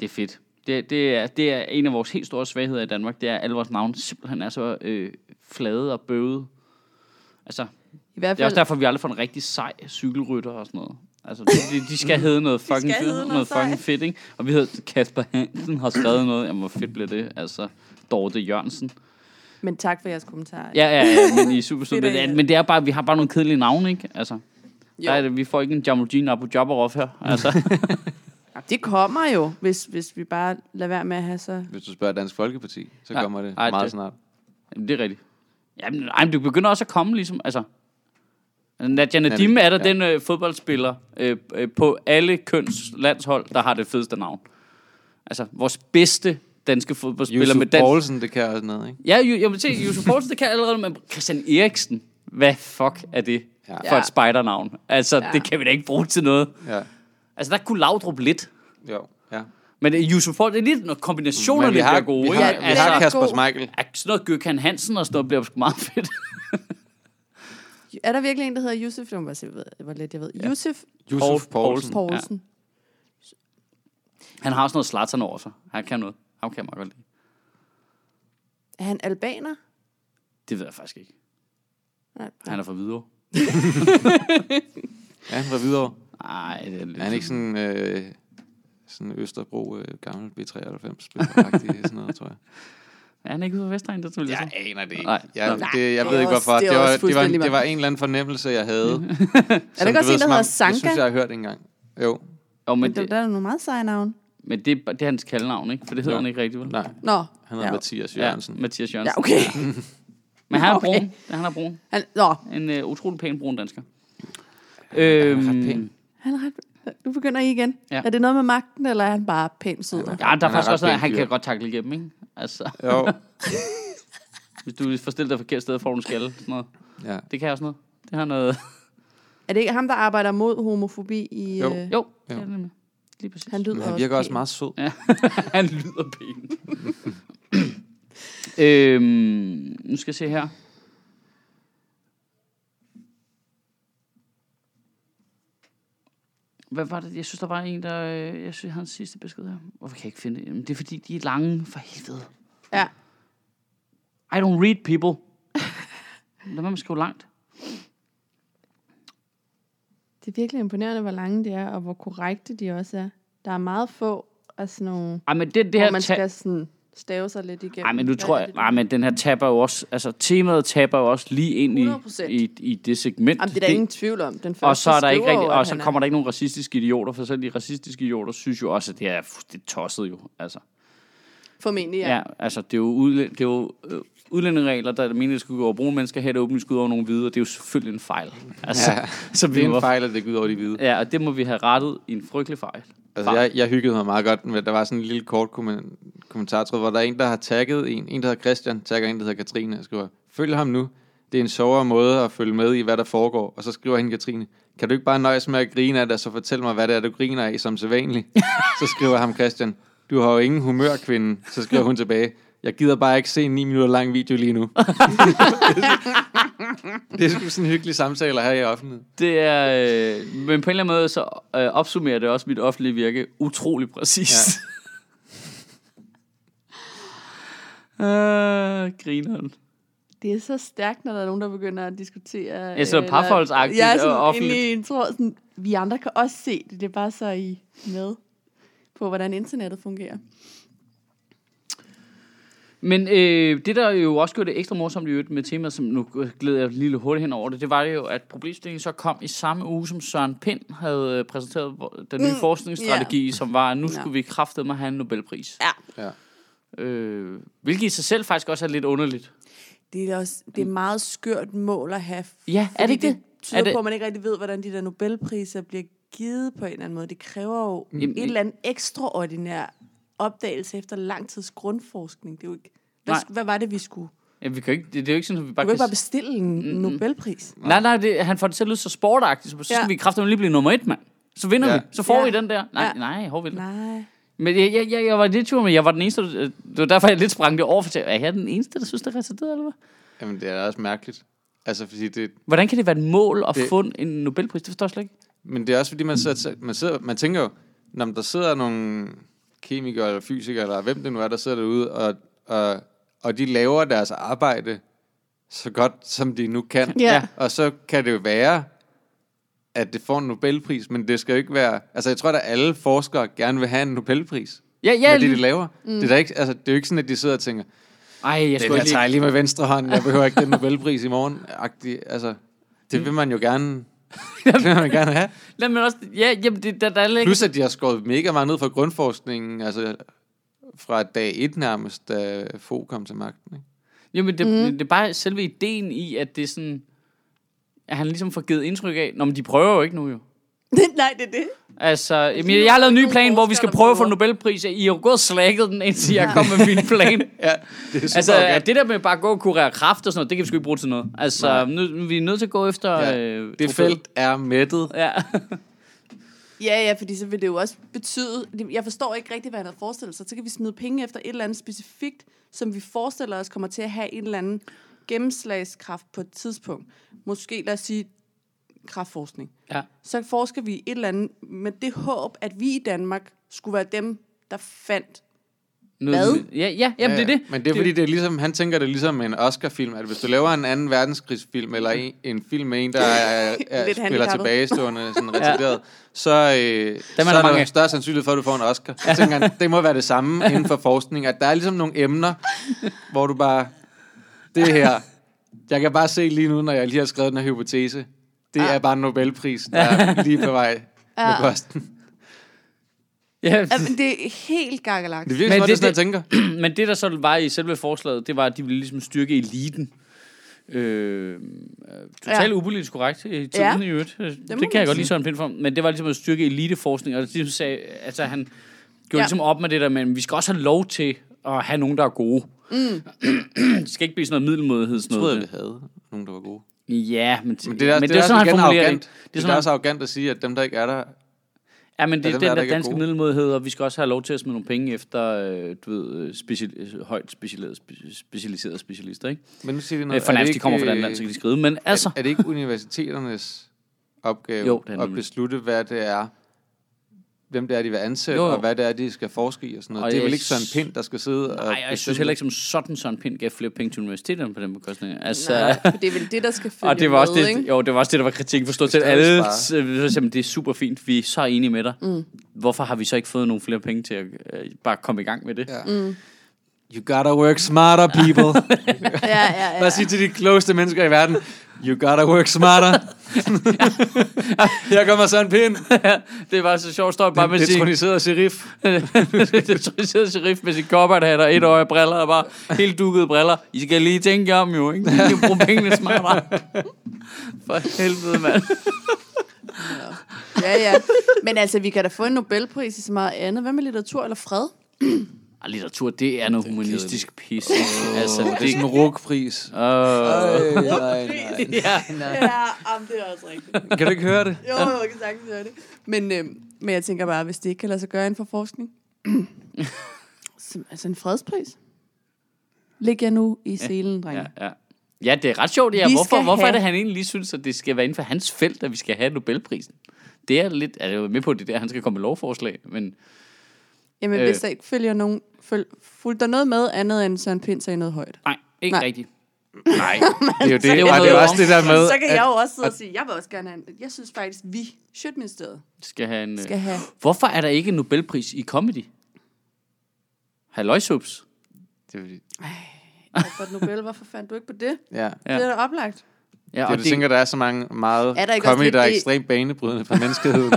Det er fedt. Det, det, er, det er en af vores helt store svagheder i Danmark. Det er, at alle vores navne simpelthen er så øh, flade og bøvede. Altså, I hvert det er også fald... derfor, vi aldrig får en rigtig sej cykelrytter og sådan noget. Altså, de, de, skal hedde noget fucking, hedde noget noget fucking fedt, ikke? Og vi hedder Kasper Hansen har skrevet noget. Jamen, hvor fedt bliver det? Altså, Dorte Jørgensen. Men tak for jeres kommentar. Ja, ja, ja, men I er super søde. Men, men det er bare, vi har bare nogle kedelige navne, ikke? Altså, Jo. der er det, vi får ikke en Jamujin Abu Jabarov her. Altså, det kommer jo, hvis, hvis vi bare lader være med at have så... Hvis du spørger Dansk Folkeparti, så Ja. kommer det Ej, meget det- snart. Jamen, det er rigtigt. Jamen, ej, men du begynder også at komme, ligesom, altså... Nadia Nadim er der ja. den øh, fodboldspiller øh, øh, på alle køns landshold, der har det fedeste navn. Altså, vores bedste danske fodboldspiller Yusuf med dansk... Poulsen, det kan også noget, ikke? Ja, ju- jeg vil se, Yusuf Poulsen, det kan allerede, men Christian Eriksen, hvad fuck er det Ja. for et spejder-navn? Altså, Ja. det kan vi da ikke bruge til noget. Ja. Altså, der kunne Laudrup lidt. Jo, ja. Men Yusuf Poulsen, det er lidt, når kombinationerne Men vi har, bliver gode. vi ikke? har, Ja, vi det har er Kasper. Schmeichel. Ja, sådan noget Gøkhan Hansen og sådan noget bliver sgu meget fedt. Er der virkelig en, der hedder Yusuf? Se, hvor- hvor lidt jeg ved. Ja. Yusuf Yusuf Poul- Poulsen. Poulsen. Han har også noget Zlatan over sig. Han kan noget. Han kan jeg meget godt lide. Er han albaner? Det ved jeg faktisk ikke. Nej, Han er fra Hvidovre. Ja, han var videre. Nej, det er lidt... Er han ikke sådan, øh, sådan Østerbro øh, gammel B93 spiller sådan noget, tror jeg. Er han ikke ude fra Vestegn? Det vil jeg Jeg sige. aner det ikke. Nej. Jeg, det, jeg Det ved ikke hvorfor. det Det var, det, var, fuldstændig det var en eller anden fornemmelse, jeg havde. Er der ikke også en, der hedder Det Sanka? synes jeg, jeg har hørt engang. Jo. Jo, men, Men der, det, der er nogle meget seje navne. men det, er- det er hans kaldenavn, ikke? For det hedder Jo. han ikke rigtigt, vel? Nej, Nå, han hedder ja. Mathias Ja, Jørgensen. Mathias Jørgensen. Ja, okay. Men han er Okay. brun. Ja, han er brun. Han, nå, En uh, utrolig pæn brun dansker. han er ret pæn. Han er ret... Nu begynder I igen. Ja. Er det noget med magten, eller er han bare pænt sød? Ja, der er Han faktisk også noget, han kan godt takle igennem, ikke? Altså, Jo, hvis du forstiller dig forkert sted, får du en skalle. Sådan noget. ja. Det kan også noget. Det har noget... Er det ikke ham, der arbejder mod homofobi i... Jo. Øh, Jo, det Jo. er det. Lige præcis. han lyder Men han virker også pæn. meget sød. Ja, han lyder pæn. øhm, nu skal jeg se her. Hvad var det? Jeg synes, der var en, der... øh, Jeg synes, en sidste besked her. Hvorfor kan jeg ikke finde det? Jamen, det er fordi, de er lange for helvede. Ja. I don't read people. Lad mig skrive langt. Det er virkelig imponerende, hvor lange de er, og hvor korrekte de også er. Der er meget få af sådan nogle, Ej, men det, det hvor her... man skal sådan stave sig lidt igennem. Ej, men nu Hvad tror er jeg... det, Nej, men den her taber jo også... Altså, temaet taber jo også lige ind i, 100%. i, i det segment. Jamen, det er der ingen tvivl om. Den første Og så er der ikke rigtig, og så han er- kommer der ikke nogen racistiske idioter, for selv de racistiske idioter synes jo også, at det er fuldstændig tosset jo. Altså. Formentlig, ja. Ja, altså det er jo, udlæ- det er jo øh, udlændingeregler, der mener, at det skulle gå over brune mennesker, her er det åbent skud over nogle hvide, og det er jo selvfølgelig en fejl. Altså, Ja, så Det vi er må, en fejl, at det går ud over de hvide. Ja, og det må vi have rettet i en frygtelig fejl. Altså, jeg, jeg hyggede mig meget godt med, der var sådan en lille kort kommen- kommentartråd, hvor der er en, der har tagget en, en der hedder Christian, tagger en, der hedder Katrine, og skriver, følg ham nu. Det er en sjovere måde at følge med i, hvad der foregår. Og så skriver hende Katrine, kan du ikke bare nøjes med at grine af det, og så fortæl mig, hvad det er, du griner af som sædvanligt? så skriver ham Christian, du har jo ingen humør, kvinde. Så skriver hun tilbage, jeg gider bare ikke se en 9 minutter lang video lige nu. det er sgu sådan en hyggelig samtale her i offentligheden. Det er, øh, men på en eller anden måde, så øh, opsummerer det også mit offentlige virke utrolig præcist. Ja. øh, grineren. Det er så stærkt, når der er nogen, der begynder at diskutere... Ja, så parforholdsagtigt Ja, og sådan offentligt. inde i en tråd, sådan, vi andre kan også se det. Det er bare så I med på, hvordan internettet fungerer. Men øh, det, der jo også gjorde det ekstra morsomt i øvrigt med temaet, som nu glæder jeg lige lidt hurtigt hen over det, det var jo, at problemstillingen så kom i samme uge, som Søren Pind havde øh, præsenteret den nye Mm, forskningsstrategi, som var, at nu Ja. skulle vi kraftedeme have en Nobelpris. Ja. Ja. Øh, hvilket i sig selv faktisk også er lidt underligt. Det er, også, det er meget skørt mål at have. Ja, er det ikke det? Det tyder Er det- på, at man ikke rigtig ved, hvordan de der Nobelpriser bliver givet på en eller anden måde. Det kræver jo Jamen, et eller andet ekstraordinær opdagelse efter lang tids grundforskning. Det er jo ikke, hvad, Nej. hvad var det, vi skulle? Ja, vi kan ikke, det, det er jo ikke sådan, at vi Du bare kan ikke bare bestille en Nobelpris. Nej, nej, det, han får det til at lyde så sportagtigt, så, så skal Ja. vi kraftedeme lige blive nummer et, mand. Så vinder Ja. vi. Så får Ja. vi den der. Nej, Ja. nej, hov, vel. Nej. Men jeg, jeg, jeg, jeg var lidt tvivl, men jeg var den eneste, der- det var derfor, jeg lidt sprang det over, for jeg, er jeg den eneste, der synes, det er retarderet, eller hvad? Jamen, det er også mærkeligt. Altså, fordi det, Hvordan kan det være et mål at Det- få en Nobelpris? Det forstår jeg slet ikke. Men det er også fordi, man, sidder, man, sidder, man tænker jo, når der sidder nogle kemikere eller fysikere, eller hvem det nu er, der sidder derude, og, og, og de laver deres arbejde så godt, som de nu kan. Ja. Og så kan det jo være, at det får en Nobelpris, men det skal jo ikke være... Altså, jeg tror, at alle forskere gerne vil have en Nobelpris. Ja, Ja, med det, de laver. Mm. Det, er ikke, altså, det er jo ikke sådan, at de sidder og tænker, Ej, jeg skulle ikke tager jeg lige... lige med venstre hånd, jeg behøver ikke den Nobelpris i morgen. Agtig, altså, det vil man jo gerne, det vil man gerne have. Nej, men også, ja, jamen, det, der, der er ikke... Plus at de har skåret mega meget ned fra grundforskningen, altså fra dag et nærmest, da Fogh kom til magten. Ikke? Jamen, det, mm. det er bare selve ideen i, at det er sådan... At han ligesom får givet indtryk af... Nå, men de prøver jo ikke nu, jo. Nej, det er det. Altså, jamen, jeg har lavet en ny plan, hvor vi skal prøve at få. Nobelpris. I har gået og slækket den, indtil jeg kom med min plan. Ja, det er super Altså, at det der med bare at gå og kurere kraft og sådan noget, det kan vi sgu ikke bruge til noget. Altså, nu, vi er nødt til at gå efter... Ja, øh, Det felt er mættet. Ja. Ja, ja, fordi så vil det jo også betyde... Jeg forstår ikke rigtig, hvad han havde forestillet sig. Så kan vi smide penge efter et eller andet specifikt, som vi forestiller os kommer til at have en eller anden gennemslagskraft på et tidspunkt. Måske, lad os sige, kraftforskning. ja. Så forsker vi et eller andet med det håb, at vi i Danmark skulle være dem, der fandt... Noget, Hvad? Ja, ja, jamen, det er det. Men det er fordi, det er ligesom, han tænker det ligesom en Oscar-film, at hvis du laver en anden verdenskrigsfilm, eller en, en film med en, der er, er, spiller tilbagestående, sådan retarderet, så, øh, så er mange der af. større sandsynlighed for, at du får en Oscar. Så tænker han, det må være det samme inden for forskning, at der er ligesom nogle emner, hvor du bare, det her, jeg kan bare se lige nu, når jeg lige har skrevet den her hypotese, det er bare en Nobelpris, der er lige på vej med Ja. posten. Ja, Jamen, det er helt gakkelagt. Det virker Men som, om, det, det- er sådan, jeg tænker. men det, der så var i selve forslaget, det var, at de ville ligesom styrke eliten. Øh, totalt Ja. upolitisk korrekt i tiden Ja. i øvrigt. Det, det kan jeg godt lide Søren Pind for. Men det var ligesom at styrke eliteforskning, og det ligesom sagde, altså han gjorde Ja. ligesom op med det der, men vi skal også have lov til at have nogen, der er gode. Mm. det skal ikke blive sådan noget middelmodighed. Sådan Jeg troede, noget. at vi havde nogen, der var gode. Ja, men, Men det er, men det er, sådan, også han igen formulerer arrogant. det. Det er, sådan, også arrogant at sige, at dem, der ikke er der... Ja, men det er den er der der er danske middelmodighed, og vi skal også have lov til at smide nogle penge efter, øh, du ved, øh, special, øh, højt specialiserede, specialiserede specialister, ikke? Men nu siger Øh, noget. For er det nærmest, de ikke, kommer fra den land, så kan de skrive. Men altså, Er, er det ikke universiteternes opgave Jo, det er at beslutte, hvad det er, hvem det er, de vil ansætte, Jo, jo. og hvad det er, de skal forske i og sådan noget. Og det er vel ikke Søren s- Pind, der skal sidde og nej, og jeg synes heller ikke som sådan, Søren Pind gav flere penge til universiteterne på den bekostning. Altså, Nej, for det er vel det, der skal følge og det var også med, det, ikke? jo, det var også det, der var kritikken for stort set Stadig alle. så, det er super fint, vi er så enige med dig. Mm. Hvorfor har vi så ikke fået nogle flere penge til at øh, bare komme i gang med det? Ja. Mm. You gotta work smarter, people. Ja, ja, ja. Lad os sige til de klogeste mennesker i verden, You gotta work smarter. Her kommer Søren Pind. det var så sjovt, står bare med sin... Detroniseret sheriff. Detroniseret sheriff med sin kopperhat og et øje briller og bare helt dukkede briller. I skal lige tænke om jo, ikke? I kan bruge pengene smartere. For helvede, mand. Ja, ja. Men altså, vi kan da få en Nobelpris i så meget andet. Hvad med litteratur eller fred? Og litteratur, det er noget humanistisk pis. Altså, Det er sådan en rugpris. Åh. nej, nej. Ja. Ja, jamen, det er også rigtigt. Kan du ikke høre det? Jo, jeg kan sagtens høre det. Men, øh, men jeg tænker bare, hvis det ikke kan lade sig gøre inden for forskning. så, altså en fredspris. Læg jer nu i selen, drenge. Ja, ja. Ja, det er ret sjovt, ja. Hvorfor, hvorfor er have- det, han egentlig lige synes, at det skal være inden for hans felt, at vi skal have Nobelprisen? Det er lidt, er det jo med på det der, han skal komme med lovforslag, men Jamen, Øh. hvis der ikke følger nogen... Føl, fulgte der noget med andet end Søren Pind sagde noget højt? nej, ikke Nej. nej. rigtigt. Nej, det er jo det. det Og det er også det der med... så kan at- jeg jo også sidde og sige, jeg vil også gerne have en, Jeg synes faktisk, vi, Sjøtministeriet, Skal have en, skal have... Hvorfor er der ikke en Nobelpris i comedy? Halløjsubs. Det er fordi- Alfred Nobel, hvorfor fandt du ikke på det? Ja. Det er da oplagt. Ja, Det, og du det, tænker, der er så mange meget Er der comedy, der er det- ekstremt banebrydende for menneskeheden.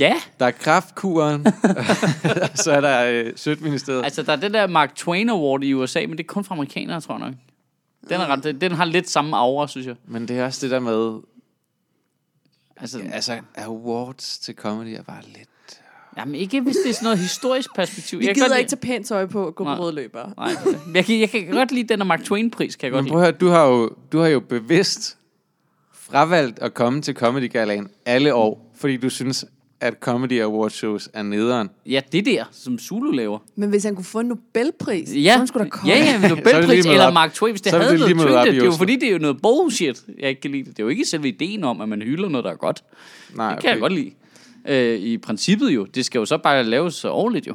Ja, Der er kraftkuren, så er der øh, Sødministeriet. altså der er den der Mark Twain Award i USA, men det er kun for amerikanere, tror jeg nok. Den, er ret, den har lidt samme aura, synes jeg. Men det er også det der med, Altså, altså awards til comedy er bare lidt... jamen ikke hvis det er sådan noget historisk perspektiv. Vi jeg kan gider ikke tage pænt tøj på og gå på Nej. røde løber. Nej, jeg kan, jeg kan godt lide den der Mark Twain-pris, kan jeg godt Men prøv lide. at høre, du har jo, du har jo bevidst fravalgt at komme til Comedy Galaen alle år, fordi du synes, at Comedy Award shows er nederen. Ja, det der, som Zulu laver. Men hvis han kunne få en Nobelpris, så Ja, han skulle da komme. ja, ja, Så det Nobelpris eller op. Mark Twain, hvis det Så det havde lige noget i det, det er jo fordi, det er jo noget bullshit, jeg ikke kan lide det. Det er jo ikke selve ideen om, at man hylder noget, der er godt. Nej, Det kan jeg godt lide. Øh, I princippet jo. Det skal jo så bare laves ordentligt jo.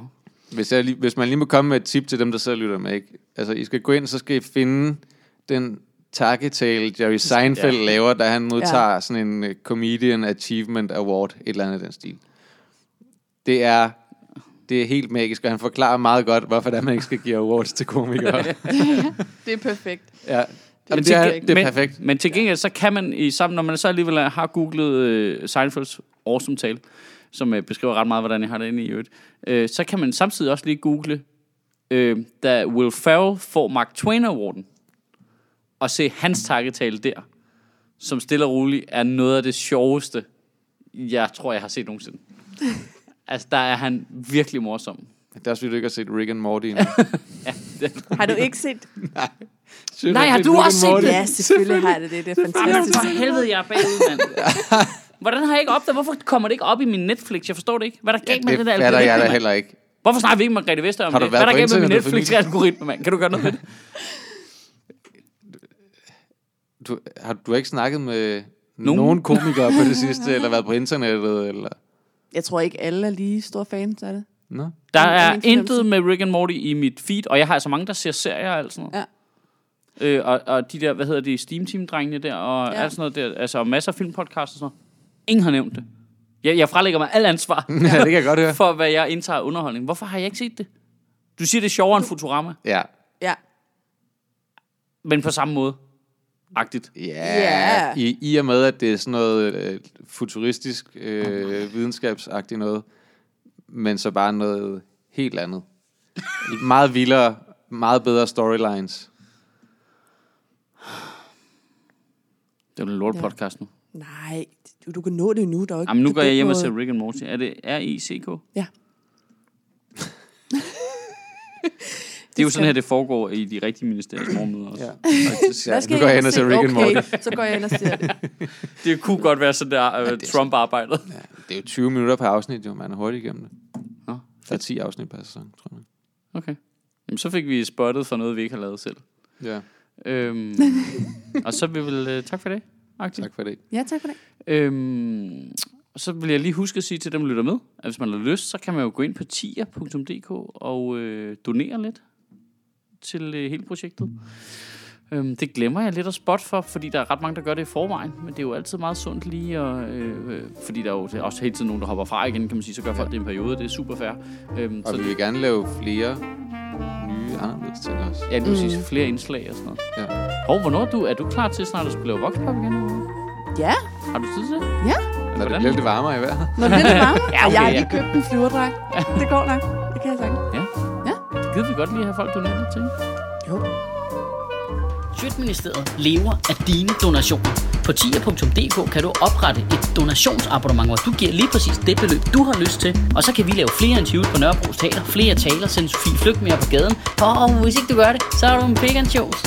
Hvis, jeg lige, hvis man lige må komme med et tip til dem, der sidder og lytter med, ikke? Altså, I skal gå ind, så skal I finde den takketale, Jerry Seinfeld Ja. ja. laver, da han modtager ja. sådan en uh, Comedian Achievement Award, et eller andet i den stil. Det er, det er helt magisk, og han forklarer meget godt, hvorfor det er, man ikke skal give awards til komikere. Det er perfekt. ja. Til det, er, det er men, perfekt. Men til gengæld, så kan man i sammen, når man så alligevel har googlet øh, Seinfelds awesome tale, som øh, beskriver ret meget, hvordan jeg har det inde i øvrigt, øh, så kan man samtidig også lige google, øh, da Will Ferrell får Mark Twain Awarden, og se hans takketale der, som stille og roligt er noget af det sjoveste, jeg tror, jeg har set nogensinde. altså, der er han virkelig morsom. Det er også, fordi du ikke har set Rick and Morty endnu. Har du ikke set? Synes Nej, du har set du Rick også set Morty? Ja, selvfølgelig har jeg det. Det er Jamen, fantastisk. for helvede, jeg er bagud, mand. Hvordan har jeg ikke opdaget? Hvorfor kommer det ikke op i min Netflix? Jeg forstår det ikke. Hvad er der galt med Det det der fatter jeg algoritme, da heller ikke. Hvorfor snakker vi ikke med Margrethe Vester om Har du det? været Hvad er der galt med min Netflix-algoritme, mand? Kan du gøre noget ved det? Du, har du ikke snakket med Nogen? nogen, komikere på det sidste, eller været på internettet, eller... Jeg tror ikke, alle er lige store fans af det. Nå? Der er fornemmelse. intet med Rick and Morty i mit feed, og jeg har altså mange, der ser serier og alt sådan noget. Ja. Øh, og, og de der, hvad hedder de, Steam Team-drengene der, og Ja. alt sådan noget der, altså masser af filmpodcasts og sådan noget. Ingen har nævnt det. Jeg, jeg frelægger mig alt ansvar Ja, det kan jeg godt høre. for, hvad jeg indtager underholdning. Hvorfor har jeg ikke set det? Du siger, det er sjovere end Futurama, Ja. Ja. men på samme måde. Agtigt. Ja, Ja. I, i og med, at det er sådan noget øh, futuristisk, øh, videnskabsagtigt noget, men så bare noget helt andet. meget vildere, meget bedre storylines. Det er jo en lort podcast nu. Nej, du, du kan nå det nu. Der er jo ikke Jamen, nu går jeg hjem og ser Rick and Morty. Er det R-I-C-K? Ja. Det er jo sådan her, det foregår i de rigtige ministeriers morgenmøder også. Ja. Faktisk. Ja, nu går jeg ind og ser Rick and okay, Morty. så går jeg ind og ser det. Det kunne godt være sådan der uh, Trump-arbejdet. Ja, det er jo 20 minutter per afsnit, jo. Man er hurtigt igennem det. Nå, Der er 10 afsnit per sæson, tror jeg. okay. Jamen, så fik vi spottet for noget, vi ikke har lavet selv. Ja, Øhm, og så vil vi vel... Uh, tak for det. Agtigt. tak for det. Ja, tak for det. Øhm, og så vil jeg lige huske at sige til dem, der lytter med, at hvis man har lyst, så kan man jo gå ind på tier.dk og øh, donere lidt til øh, hele projektet. Øhm, det glemmer jeg lidt at spot for, fordi der er ret mange, der gør det i forvejen. Men det er jo altid meget sundt lige, og, øh, øh, fordi der er jo det er også hele tiden nogen, der hopper fra igen, kan man sige. Så gør folk det i en periode, det er super fair. Øhm, Og så vi vil gerne lave flere nye anderledes ting også. Ja, du mm. flere indslag og sådan noget. Ja. Hov, hvornår er du, er du klar til snart at skulle lave vokspop igen? Ja, Har du tid til det? ja. Når det bliver lidt varmere i vejret. Når det er lidt varme. Ja, Og jeg har okay, lige købt en flyverdragt. Det går nok. Det kan jeg sagtens. Det gider vi godt lige have folk donere lidt Jo. Sjøtministeriet lever af dine donationer. På tier.dk kan du oprette et donationsabonnement, hvor du giver lige præcis det beløb, du har lyst til. Og så kan vi lave flere interviews på Nørrebro Teater, flere taler, sende Sofie Flygt mere på gaden. Og hvis ikke du gør det, så er du en pig and shows.